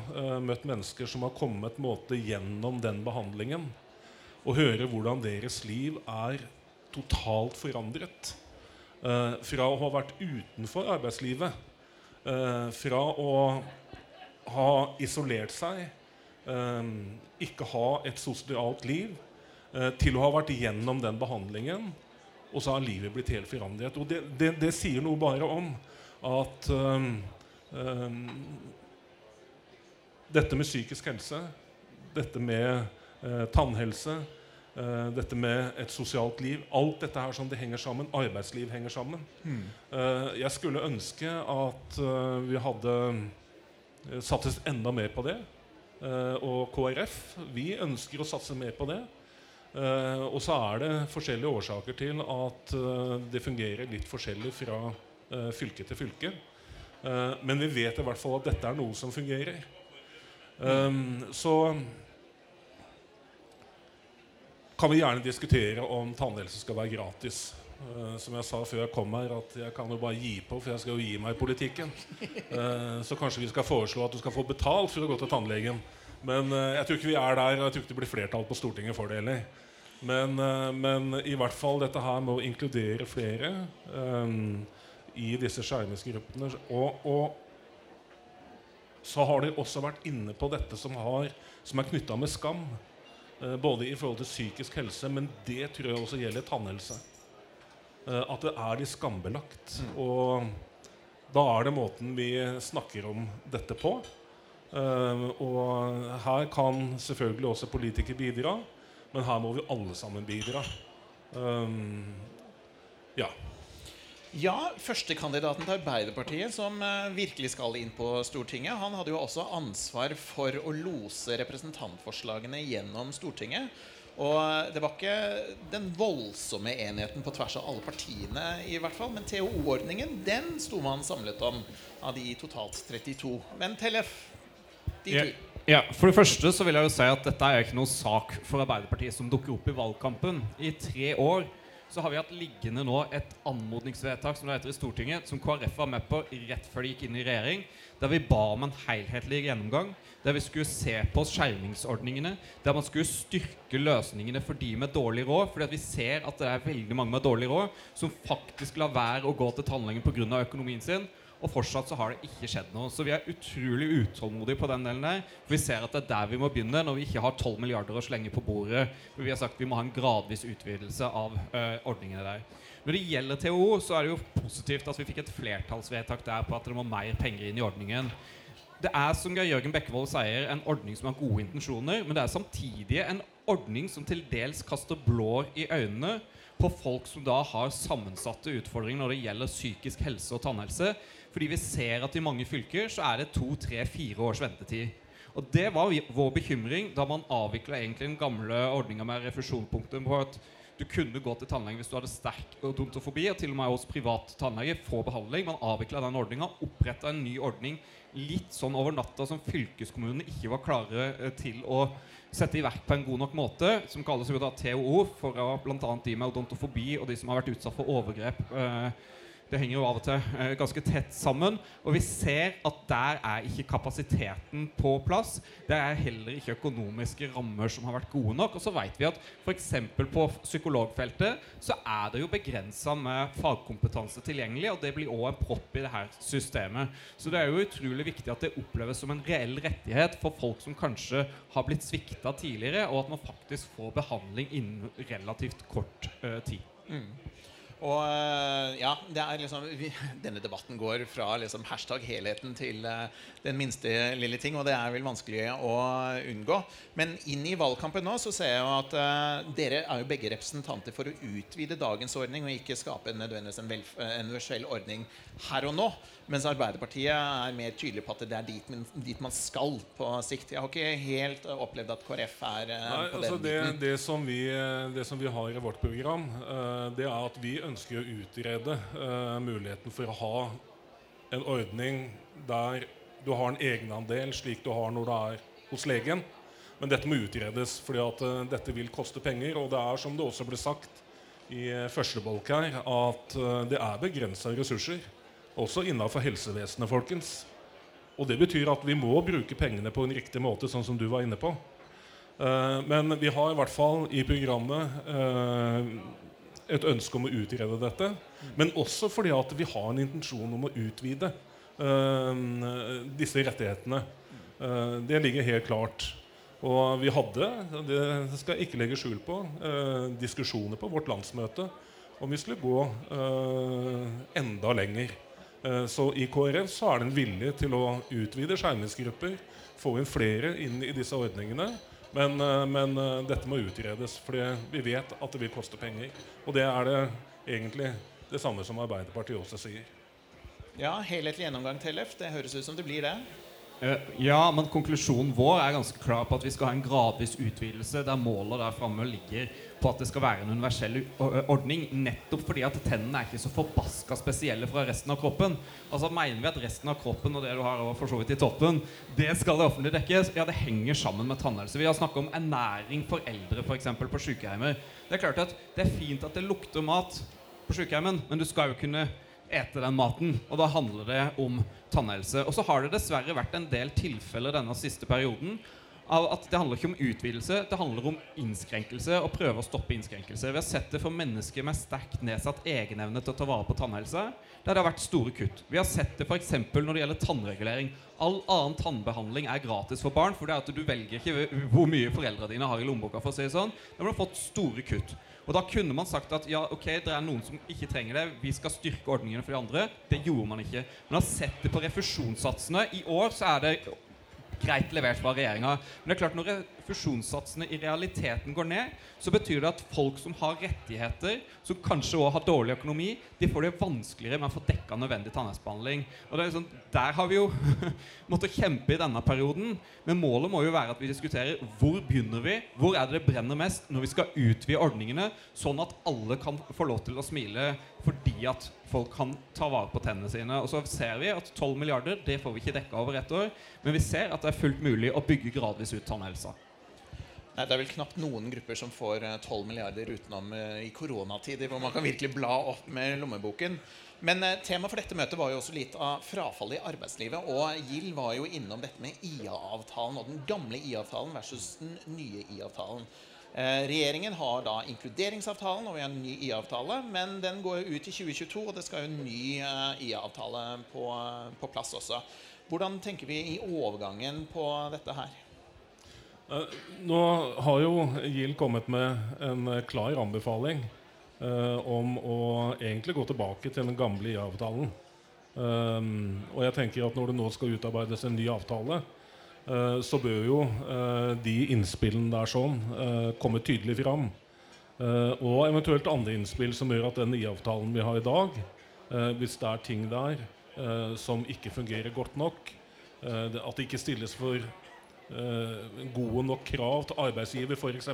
møtt mennesker som har kommet måte gjennom den behandlingen. Og høre hvordan deres liv er totalt forandret. fra å ha vært utenfor arbeidslivet, fra å ha isolert seg ikke ha et sosialt liv, eh, til å ha vært igjennom den behandlingen, og så har livet blitt helt forandret. Og det, det, det sier noe bare om at um, um, dette med psykisk helse, dette med uh, tannhelse, uh, dette med et sosialt liv Alt dette her som det henger sammen. Arbeidsliv henger sammen. Mm. Jeg skulle ønske at vi hadde satset enda mer på det. Eh, og KrF vi ønsker å satse mer på det. Uh, og så er det forskjellige årsaker til at uh, det fungerer litt forskjellig fra fylke til fylke. men vi vet i hvert fall at dette er noe som fungerer. Um, så kan vi gjerne diskutere om tannhelse skal være gratis. Uh, som jeg sa før jeg kom her, at jeg kan jo bare gi på, for jeg skal jo gi meg i politikken. Uh, så kanskje vi skal foreslå at du skal få betalt for å gå til tannlegen. Men uh, jeg tror ikke vi er der, og jeg tror ikke det blir flertall på Stortinget for det heller. Men, men, i hvert fall dette her med å inkludere flere um, i disse skjermingsgruppene. Og, og så har de også vært inne på dette som, har, som er knytta med skam. både i forhold til psykisk helse, men det tror jeg også gjelder tannhelse. Eh, at det er litt skambelagt. Og da er det måten vi snakker om dette på. Uh, og her kan selvfølgelig også politikere bidra, men her må vi alle sammen bidra. Um, ja. Ja, førstekandidaten til Arbeiderpartiet som eh, virkelig skal inn på Stortinget, han hadde jo også ansvar for å lose representantforslagene gjennom Stortinget. Og det var ikke den voldsomme enheten på tvers av alle partiene, i hvert fall. Men TOO-ordningen, den sto man samlet om av de totalt 32. Men Tellef, de Ja. to. Ja, For det første så vil jeg jo si at dette er ikke noen sak for Arbeiderpartiet som dukker opp i valgkampen. I tre år så har vi hatt liggende nå et anmodningsvedtak som det heter i Stortinget, som KrF var med på rett før de gikk inn i regjering, der vi ba om en helhetlig gjennomgang. Der vi skulle se på skjermingsordningene, der man skulle styrke løsningene for de med dårlig råd. fordi vi ser at det er veldig mange med dårlig råd som faktisk lar være å gå til tannlegen pga. økonomien sin. Og fortsatt så har det ikke skjedd noe. Så vi er utrolig utålmodige på den delen der. For vi ser at det er der vi må begynne når vi ikke har 12 milliarder å slenge på bordet. For vi har sagt vi må ha en gradvis utvidelse av ø, ordningene der. Når det gjelder TO, så er det jo positivt at vi fikk et flertallsvedtak der på at det må mer penger inn i ordningen. Det er som Jørgen Bekkevold sier, en ordning som har gode intensjoner, men det er samtidig en ordning som til dels kaster blår i øynene på folk som da har sammensatte utfordringer når det gjelder psykisk helse og tannhelse. Fordi vi ser at i mange fylker så er det to, tre, fire års ventetid. Og det var vår bekymring da man avvikla den gamle ordninga med refusjonspunktum på at du kunne gå til tannlege hvis du hadde sterk odontofobi, og til og med hos privat tannlege få behandling. Man avvikla den ordninga, oppretta en ny ordning litt sånn over natta som fylkeskommunene ikke var klare eh, til å sette i verk på en god nok måte, som kalles jo da TOO, for bl.a. de med odontofobi og de som har vært utsatt for overgrep. eh, det henger jo av og til eh, ganske tett sammen. Og vi ser at der er ikke kapasiteten på plass. Det er heller ikke økonomiske rammer som har vært gode nok. Og så vet vi at f.eks. på psykologfeltet så er det jo begrensa med fagkompetanse tilgjengelig, og det blir òg en propp i det her systemet. Så det er jo utrolig viktig at det oppleves som en reell rettighet for folk som kanskje har blitt svikta tidligere, og at man faktisk får behandling innen relativt kort eh, tid. Og øh, ja, det er liksom Denne debatten går fra liksom hashtag helheten til øh, den minste lille ting, og det er vel vanskelig å unngå. Men inn i valgkampen nå så ser jeg jo at uh, dere er jo begge representanter for å utvide dagens ordning og ikke skape nødvendigvis en, en universell ordning her og nå. Mens Arbeiderpartiet er mer tydelig på at det er dit, man- dit man skal på sikt. Jeg har ikke helt opplevd at KrF er uh, Nei, på altså den det, biten. det, som vi, det som vi har i vårt program, uh, det er at vi ønsker å utrede eh, muligheten for å ha en ordning der du har en egenandel slik du har når du er hos legen. Men dette må utredes, fordi at eh, dette vil koste penger. Og det er som det også ble sagt i eh, første bolk her, at eh, det er begrensa ressurser. Også innafor helsevesenet, folkens. Og det betyr at vi må bruke pengene på en riktig måte, sånn som du var inne på. Eh, men vi har i hvert fall i programmet eh, et ønske om å utrede dette. Men også fordi at vi har en intensjon om å utvide uh, disse rettighetene. Uh, det ligger helt klart. Og vi hadde, det skal jeg ikke legge skjul på, uh, diskusjoner på vårt landsmøte om vi skulle gå enda lenger. Så i KrF så er det en vilje til å utvide skjermingsgrupper, få inn flere inn i disse ordningene. Men, eh, men eh, dette må utredes, for vi vet at det vil koste penger. Og det er det egentlig det samme som Arbeiderpartiet også sier. Ja, helhetlig gjennomgang, Tellef. Det høres ut som det blir det. Eh, Ja, men konklusjonen vår er ganske klar på at vi skal ha en gradvis utvidelse der målet der framme ligger på at det skal være en universell ordning. Nettopp fordi at tennene er ikke så forbaska spesielle fra resten av kroppen. Altså Mener vi at resten av kroppen og det du har for så vidt i toppen, det skal det offentlige dekke? Ja, det henger sammen med tannhelse. Vi har snakka om ernæring for eldre f.eks. på sykehjemmer. Det er klart at det er fint at det lukter mat på sykehjemmen, men du skal jo kunne ete den maten. Og da handler det om tannhelse. Og så har det dessverre vært en del tilfeller denne siste perioden av at det handler ikke om utvidelse, det handler om innskrenkelse og prøve å stoppe innskrenkelse. Vi har sett det for mennesker med sterkt nedsatt egenevne til å ta vare på tannhelse, der det har vært store kutt. Vi har sett det f.eks. når det gjelder tannregulering. All annen tannbehandling er gratis for barn, for det er at du velger ikke hvor mye foreldrene dine har i lommeboka. for å si det sånn. Da har fått store kutt. Og da kunne man sagt at ja, ok, det er noen som ikke trenger det, vi skal styrke ordningene for de andre. Det gjorde man ikke. Man har sett det på refusjonssatsene. I år så er det greit levert fra regjeringa. Men det er klart når refusjonssatsene i realiteten går ned, så betyr det at folk som har rettigheter, som kanskje også har dårlig økonomi, de får det vanskeligere med å få dekka nødvendig tannhelsebehandling. Og sånn, Der har vi jo måttet kjempe i denne perioden. Men målet må jo være at vi diskuterer hvor begynner vi, hvor er det det brenner mest, når vi skal utvide ordningene, sånn at alle kan få lov til å smile fordi at folk kan ta vare på tennene sine. Og så ser vi at 12 milliarder det får vi ikke dekka over ett år, men vi ser at det er fullt mulig å bygge gradvis ut tannhelsa. Nei, Det er vel knapt noen grupper som får eh, 12 milliarder utenom eh, i koronatider, hvor man kan virkelig bla opp med lommeboken. Men eh, tema for dette møtet var jo også litt av frafallet i arbeidslivet. Og Gild var jo innom dette med IA-avtalen og den gamle IA-avtalen versus den nye IA-avtalen. Eh, regjeringen har da inkluderingsavtalen, og vi har en ny IA-avtale. Men den går jo ut i 2022, og det skal jo en ny eh, IA-avtale på, på plass også. Hvordan tenker vi i overgangen på dette her? Eh, Nå har jo GIL kommet med en klar anbefaling eh, om å egentlig gå tilbake til den gamle IA-avtalen. Um, og jeg tenker at når det nå skal utarbeides en ny avtale, uh, så bør jo uh, de innspillene der sånn uh, komme tydelig fram. Og eventuelt andre innspill som gjør at den IA-avtalen vi har i dag, hvis det er ting der som ikke fungerer godt nok, at det ikke stilles for gode nok krav til arbeidsgiver f.eks.,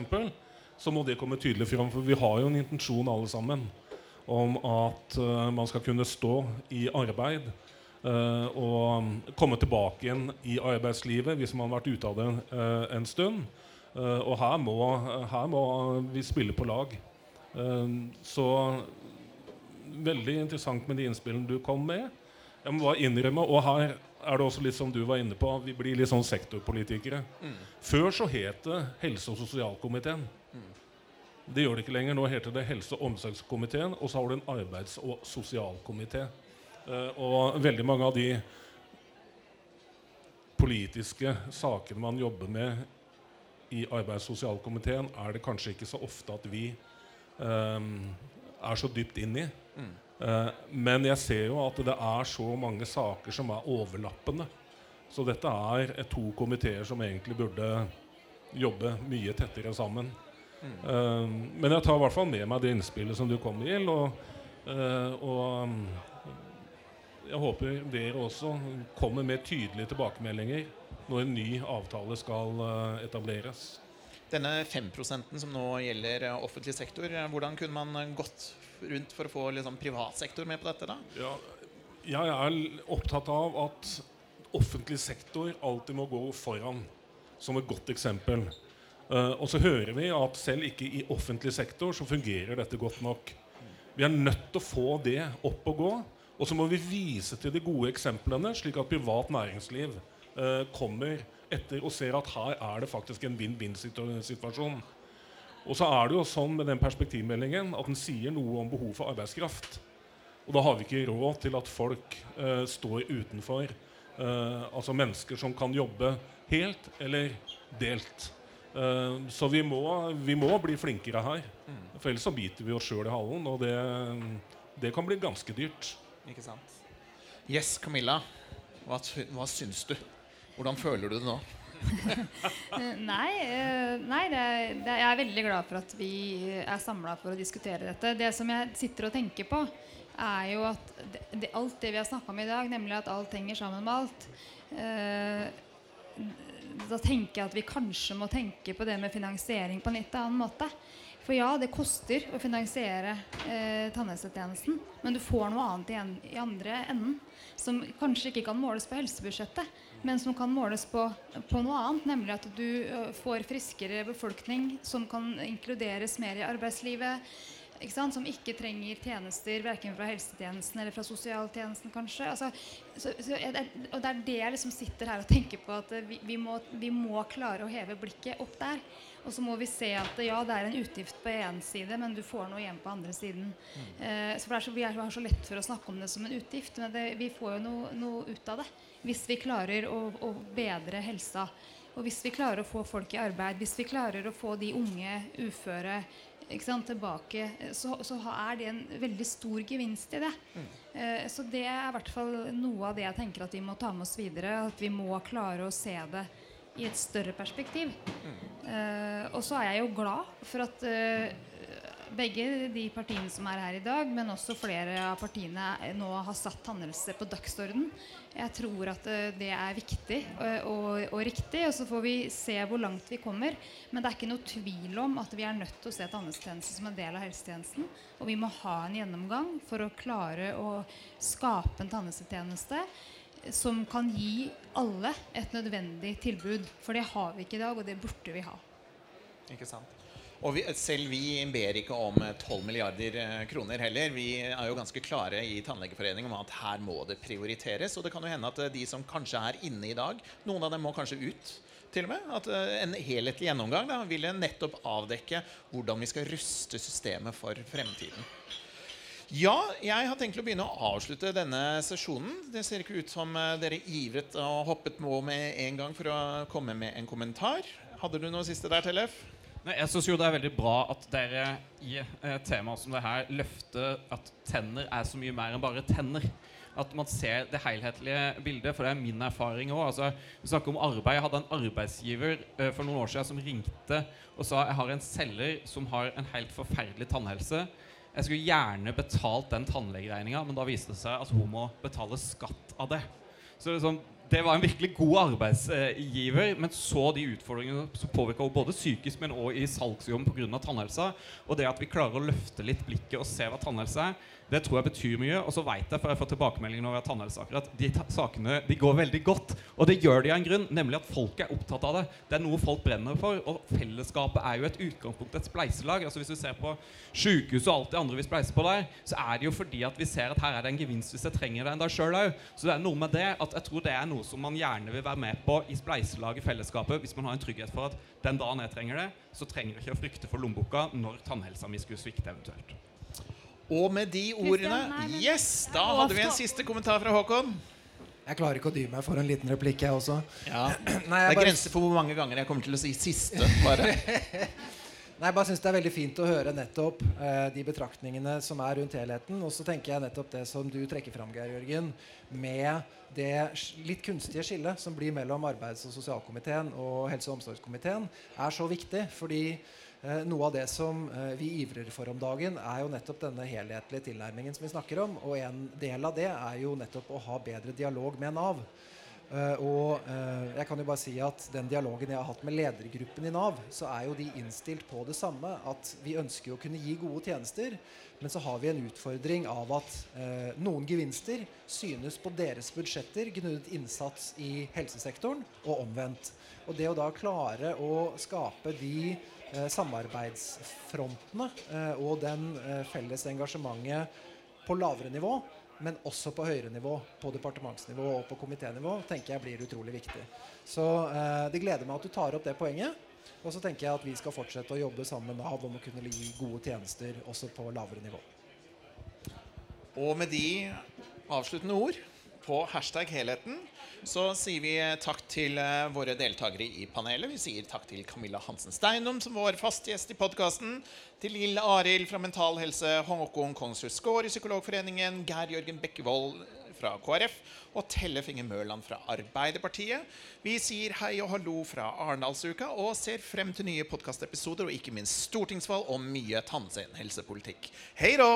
så må det komme tydelig fram. For vi har jo en intensjon alle sammen om at eh, man skal kunne stå i arbeid eh, og komme tilbake igjen i arbeidslivet hvis man har vært ute av det eh, en stund. Eh, og her må, her må vi spille på lag. Eh, så veldig interessant med de innspillene du kom med. Jeg må bare innrømme, og her er det også litt som du var inne på, vi blir litt sånn sektorpolitikere. Før så het det helse- og sosialkomiteen. Det gjør det ikke lenger. Nå heter det helse- og omsorgskomiteen, og så har du en arbeids- og sosialkomité. Uh, og veldig mange av de politiske sakene man jobber med i arbeids- og sosialkomiteen, er det kanskje ikke så ofte at vi eh, er så dypt inn i. Eh, men jeg ser jo at det er så mange saker som er overlappende. Så dette er eh, to komiteer som egentlig burde jobbe mye tettere sammen. Eh, men jeg tar i hvert fall med meg det innspillet som du kom med, Gild. Og, eh, og mm, jeg håper dere også kommer med tydelige tilbakemeldinger når en ny avtale skal etableres. Denne 5 som nå gjelder eh, offentlig sektor, eh, hvordan kunne man eh, gått rundt for å få liksom, privat sektor med på dette? da? Ja, jeg er opptatt av at offentlig sektor alltid må gå foran som et godt eksempel. Uh, og så hører vi at selv ikke i offentlig sektor så fungerer dette godt nok. Vi er nødt til å få det opp og gå. Og så må vi vise til de gode eksemplene, slik at privat næringsliv uh, kommer etter og ser at her er det faktisk en vinn-vinn-situasjon. Og så er det jo sånn med den perspektivmeldingen at den sier noe om behov for arbeidskraft. Og da har vi ikke råd til at folk eh, står utenfor. Eh, altså mennesker som kan jobbe helt eller delt. Eh, så vi må, vi må bli flinkere her. For ellers så biter vi oss sjøl i halen, og det, det kan bli ganske dyrt. Ikke sant? Yes, Camilla. Hva, hva syns du? Hvordan føler du det nå? Nei, eh, nei det det jeg er veldig glad for at vi er samla for å diskutere dette. Det som jeg sitter og tenker på, er jo at det, det, alt det vi har snakka om i dag, nemlig at alt henger sammen med alt eh, Da tenker jeg at vi kanskje må tenke på det med finansiering på en litt annen måte. For ja, det koster å finansiere eh, tannhelsetjenesten, men du får noe annet igjen i andre enden. Som kanskje ikke kan måles på helsebudsjettet, men som kan måles på, på noe annet. Nemlig at du får friskere befolkning som kan inkluderes mer i arbeidslivet. Ikke sant? Som ikke trenger tjenester verken fra helsetjenesten eller fra sosialtjenesten, kanskje. Altså, så, så det, og det er det jeg liksom sitter her og tenker på, at vi, vi, må, vi må klare å heve blikket opp der. Og så må vi se at ja, det er en utgift på én side, men du får noe igjen på andre siden. Eh, så så, Vi har så lett for å snakke om det som en utgift, men det, vi får jo noe, noe ut av det. Hvis vi klarer å, å bedre helsa. Og hvis vi klarer å få folk i arbeid, hvis vi klarer å få de unge uføre sant, tilbake, eh, så, så er det en veldig stor gevinst i det. Eh, så det er i hvert fall noe av det jeg tenker at vi må ta med oss videre. At vi må klare å se det i et større perspektiv. Eh, og så er jeg jo glad for at eh, begge de partiene som er her i dag, men også flere av partiene nå har satt tannhelse på dagsorden. Jeg tror at eh, det er viktig og, og, og riktig. Og så får vi se hvor langt vi kommer. Men det er ikke noe tvil om at vi er nødt til å se tannhelsetjenesten som en del av helsetjenesten. Og vi må ha en gjennomgang for å klare å skape en tannhelsetjeneste som kan gi alle et nødvendig tilbud. For det har vi ikke i dag, og det burde vi ha. Ikke sant? Og vi, selv vi ber ikke om 12 milliarder eh, kroner heller. Vi er jo ganske klare i Tannlegeforeningen om at her må det prioriteres. Og det kan jo hende at eh, de som kanskje er inne i dag, noen av dem må kanskje ut. til og med, at eh, En helhetlig gjennomgang da, vil nettopp avdekke hvordan vi skal ruste systemet for fremtiden. Ja, jeg har tenkt å begynne å avslutte denne sesjonen. Det ser ikke ut som dere ivret og hoppet på med en gang for å komme med en kommentar. Hadde du noe siste der, Tellef? Nei, jeg synes jo det er veldig bra at dere i et tema som det her løfter at tenner er så mye mer enn bare tenner. At man ser det helhetlige bildet, for det er min erfaring òg. Altså, vi snakker om arbeid. Jeg hadde en arbeidsgiver eh, for noen år siden som ringte og sa jeg har en selger som har en helt forferdelig tannhelse. Jeg skulle gjerne betalt den tannlegeregninga, men da viste det seg at hun må betale skatt av det. Så det, det var en virkelig god arbeidsgiver, men så de utfordringene som påvirka både psykisk, men òg i salgsjobben pga. tannhelsa. Og det at vi klarer å løfte litt blikket og se hva tannhelse er, det tror jeg betyr mye. Og så vet jeg, for jeg får tilbakemeldinger når vi har tannhelsesaker, at de sakene de går veldig godt. Og det gjør de av en grunn, nemlig at folk er opptatt av det. Det er noe folk brenner for. Og fellesskapet er jo et utgangspunkt, et spleiselag. Altså Hvis du ser på sykehus og alt det andre vi spleiser på der, så er det jo fordi at vi ser at her er det en gevinst hvis jeg trenger det enda sjøl òg. Så det er noe med det at jeg tror det er noe som man gjerne vil være med på i spleiselaget, fellesskapet, hvis man har en trygghet for at den dagen jeg trenger det, så trenger jeg ikke å frykte for lommeboka når tannhelsa mi skulle svikte eventuelt. Og med de ordene Yes! Da hadde vi en siste kommentar fra Håkon. Jeg klarer ikke å dy meg for en liten replikk, jeg også. Ja. Nei, jeg det er bare... grenser for hvor mange ganger jeg kommer til å si siste. bare Nei, jeg bare synes Det er veldig fint å høre nettopp eh, de betraktningene som er rundt helheten. Og så tenker jeg nettopp det som du trekker fram, Geir Jørgen, med det litt kunstige skillet som blir mellom arbeids- og sosialkomiteen og helse- og omsorgskomiteen, er så viktig. fordi noe av det som eh, vi ivrer for om dagen, er jo nettopp denne helhetlige tilnærmingen som vi snakker om. Og en del av det er jo nettopp å ha bedre dialog med Nav. Uh, og jeg kan jo bare si at den dialogen jeg har hatt med ledergruppen i Nav, så er jo de innstilt på det samme. At vi ønsker å kunne gi gode tjenester, men så har vi en utfordring av at noen gevinster synes på deres budsjetter gnuddet innsats i helsesektoren, og omvendt. Og det å da klare å skape de eh, samarbeidsfrontene eh, og den eh, felles engasjementet på lavere nivå, men også på høyere nivå, på departementsnivå og på komiténivå, tenker jeg blir utrolig viktig. Så eh, det gleder meg at du tar opp det poenget. Og så tenker jeg at vi skal fortsette å jobbe sammen med Nav om å kunne gi gode tjenester også på lavere nivå. Og med de avsluttende ord på hashtag helheten så sier vi takk til uh, våre deltakere i panelet. Vi sier takk til Camilla Hansen Steinum, som var fast gjest i podkasten. Til Lill Arild fra Mental Helse, Håkon Kongsrud Skaar i Psykologforeningen, Geir Jørgen Bekkevold fra KrF og Tellef Inge Mørland fra Arbeiderpartiet. Vi sier hei og hallo fra Arendalsuka og ser frem til nye podkastepisoder og ikke minst stortingsvalg og mye tannhelsepolitikk. Hei da!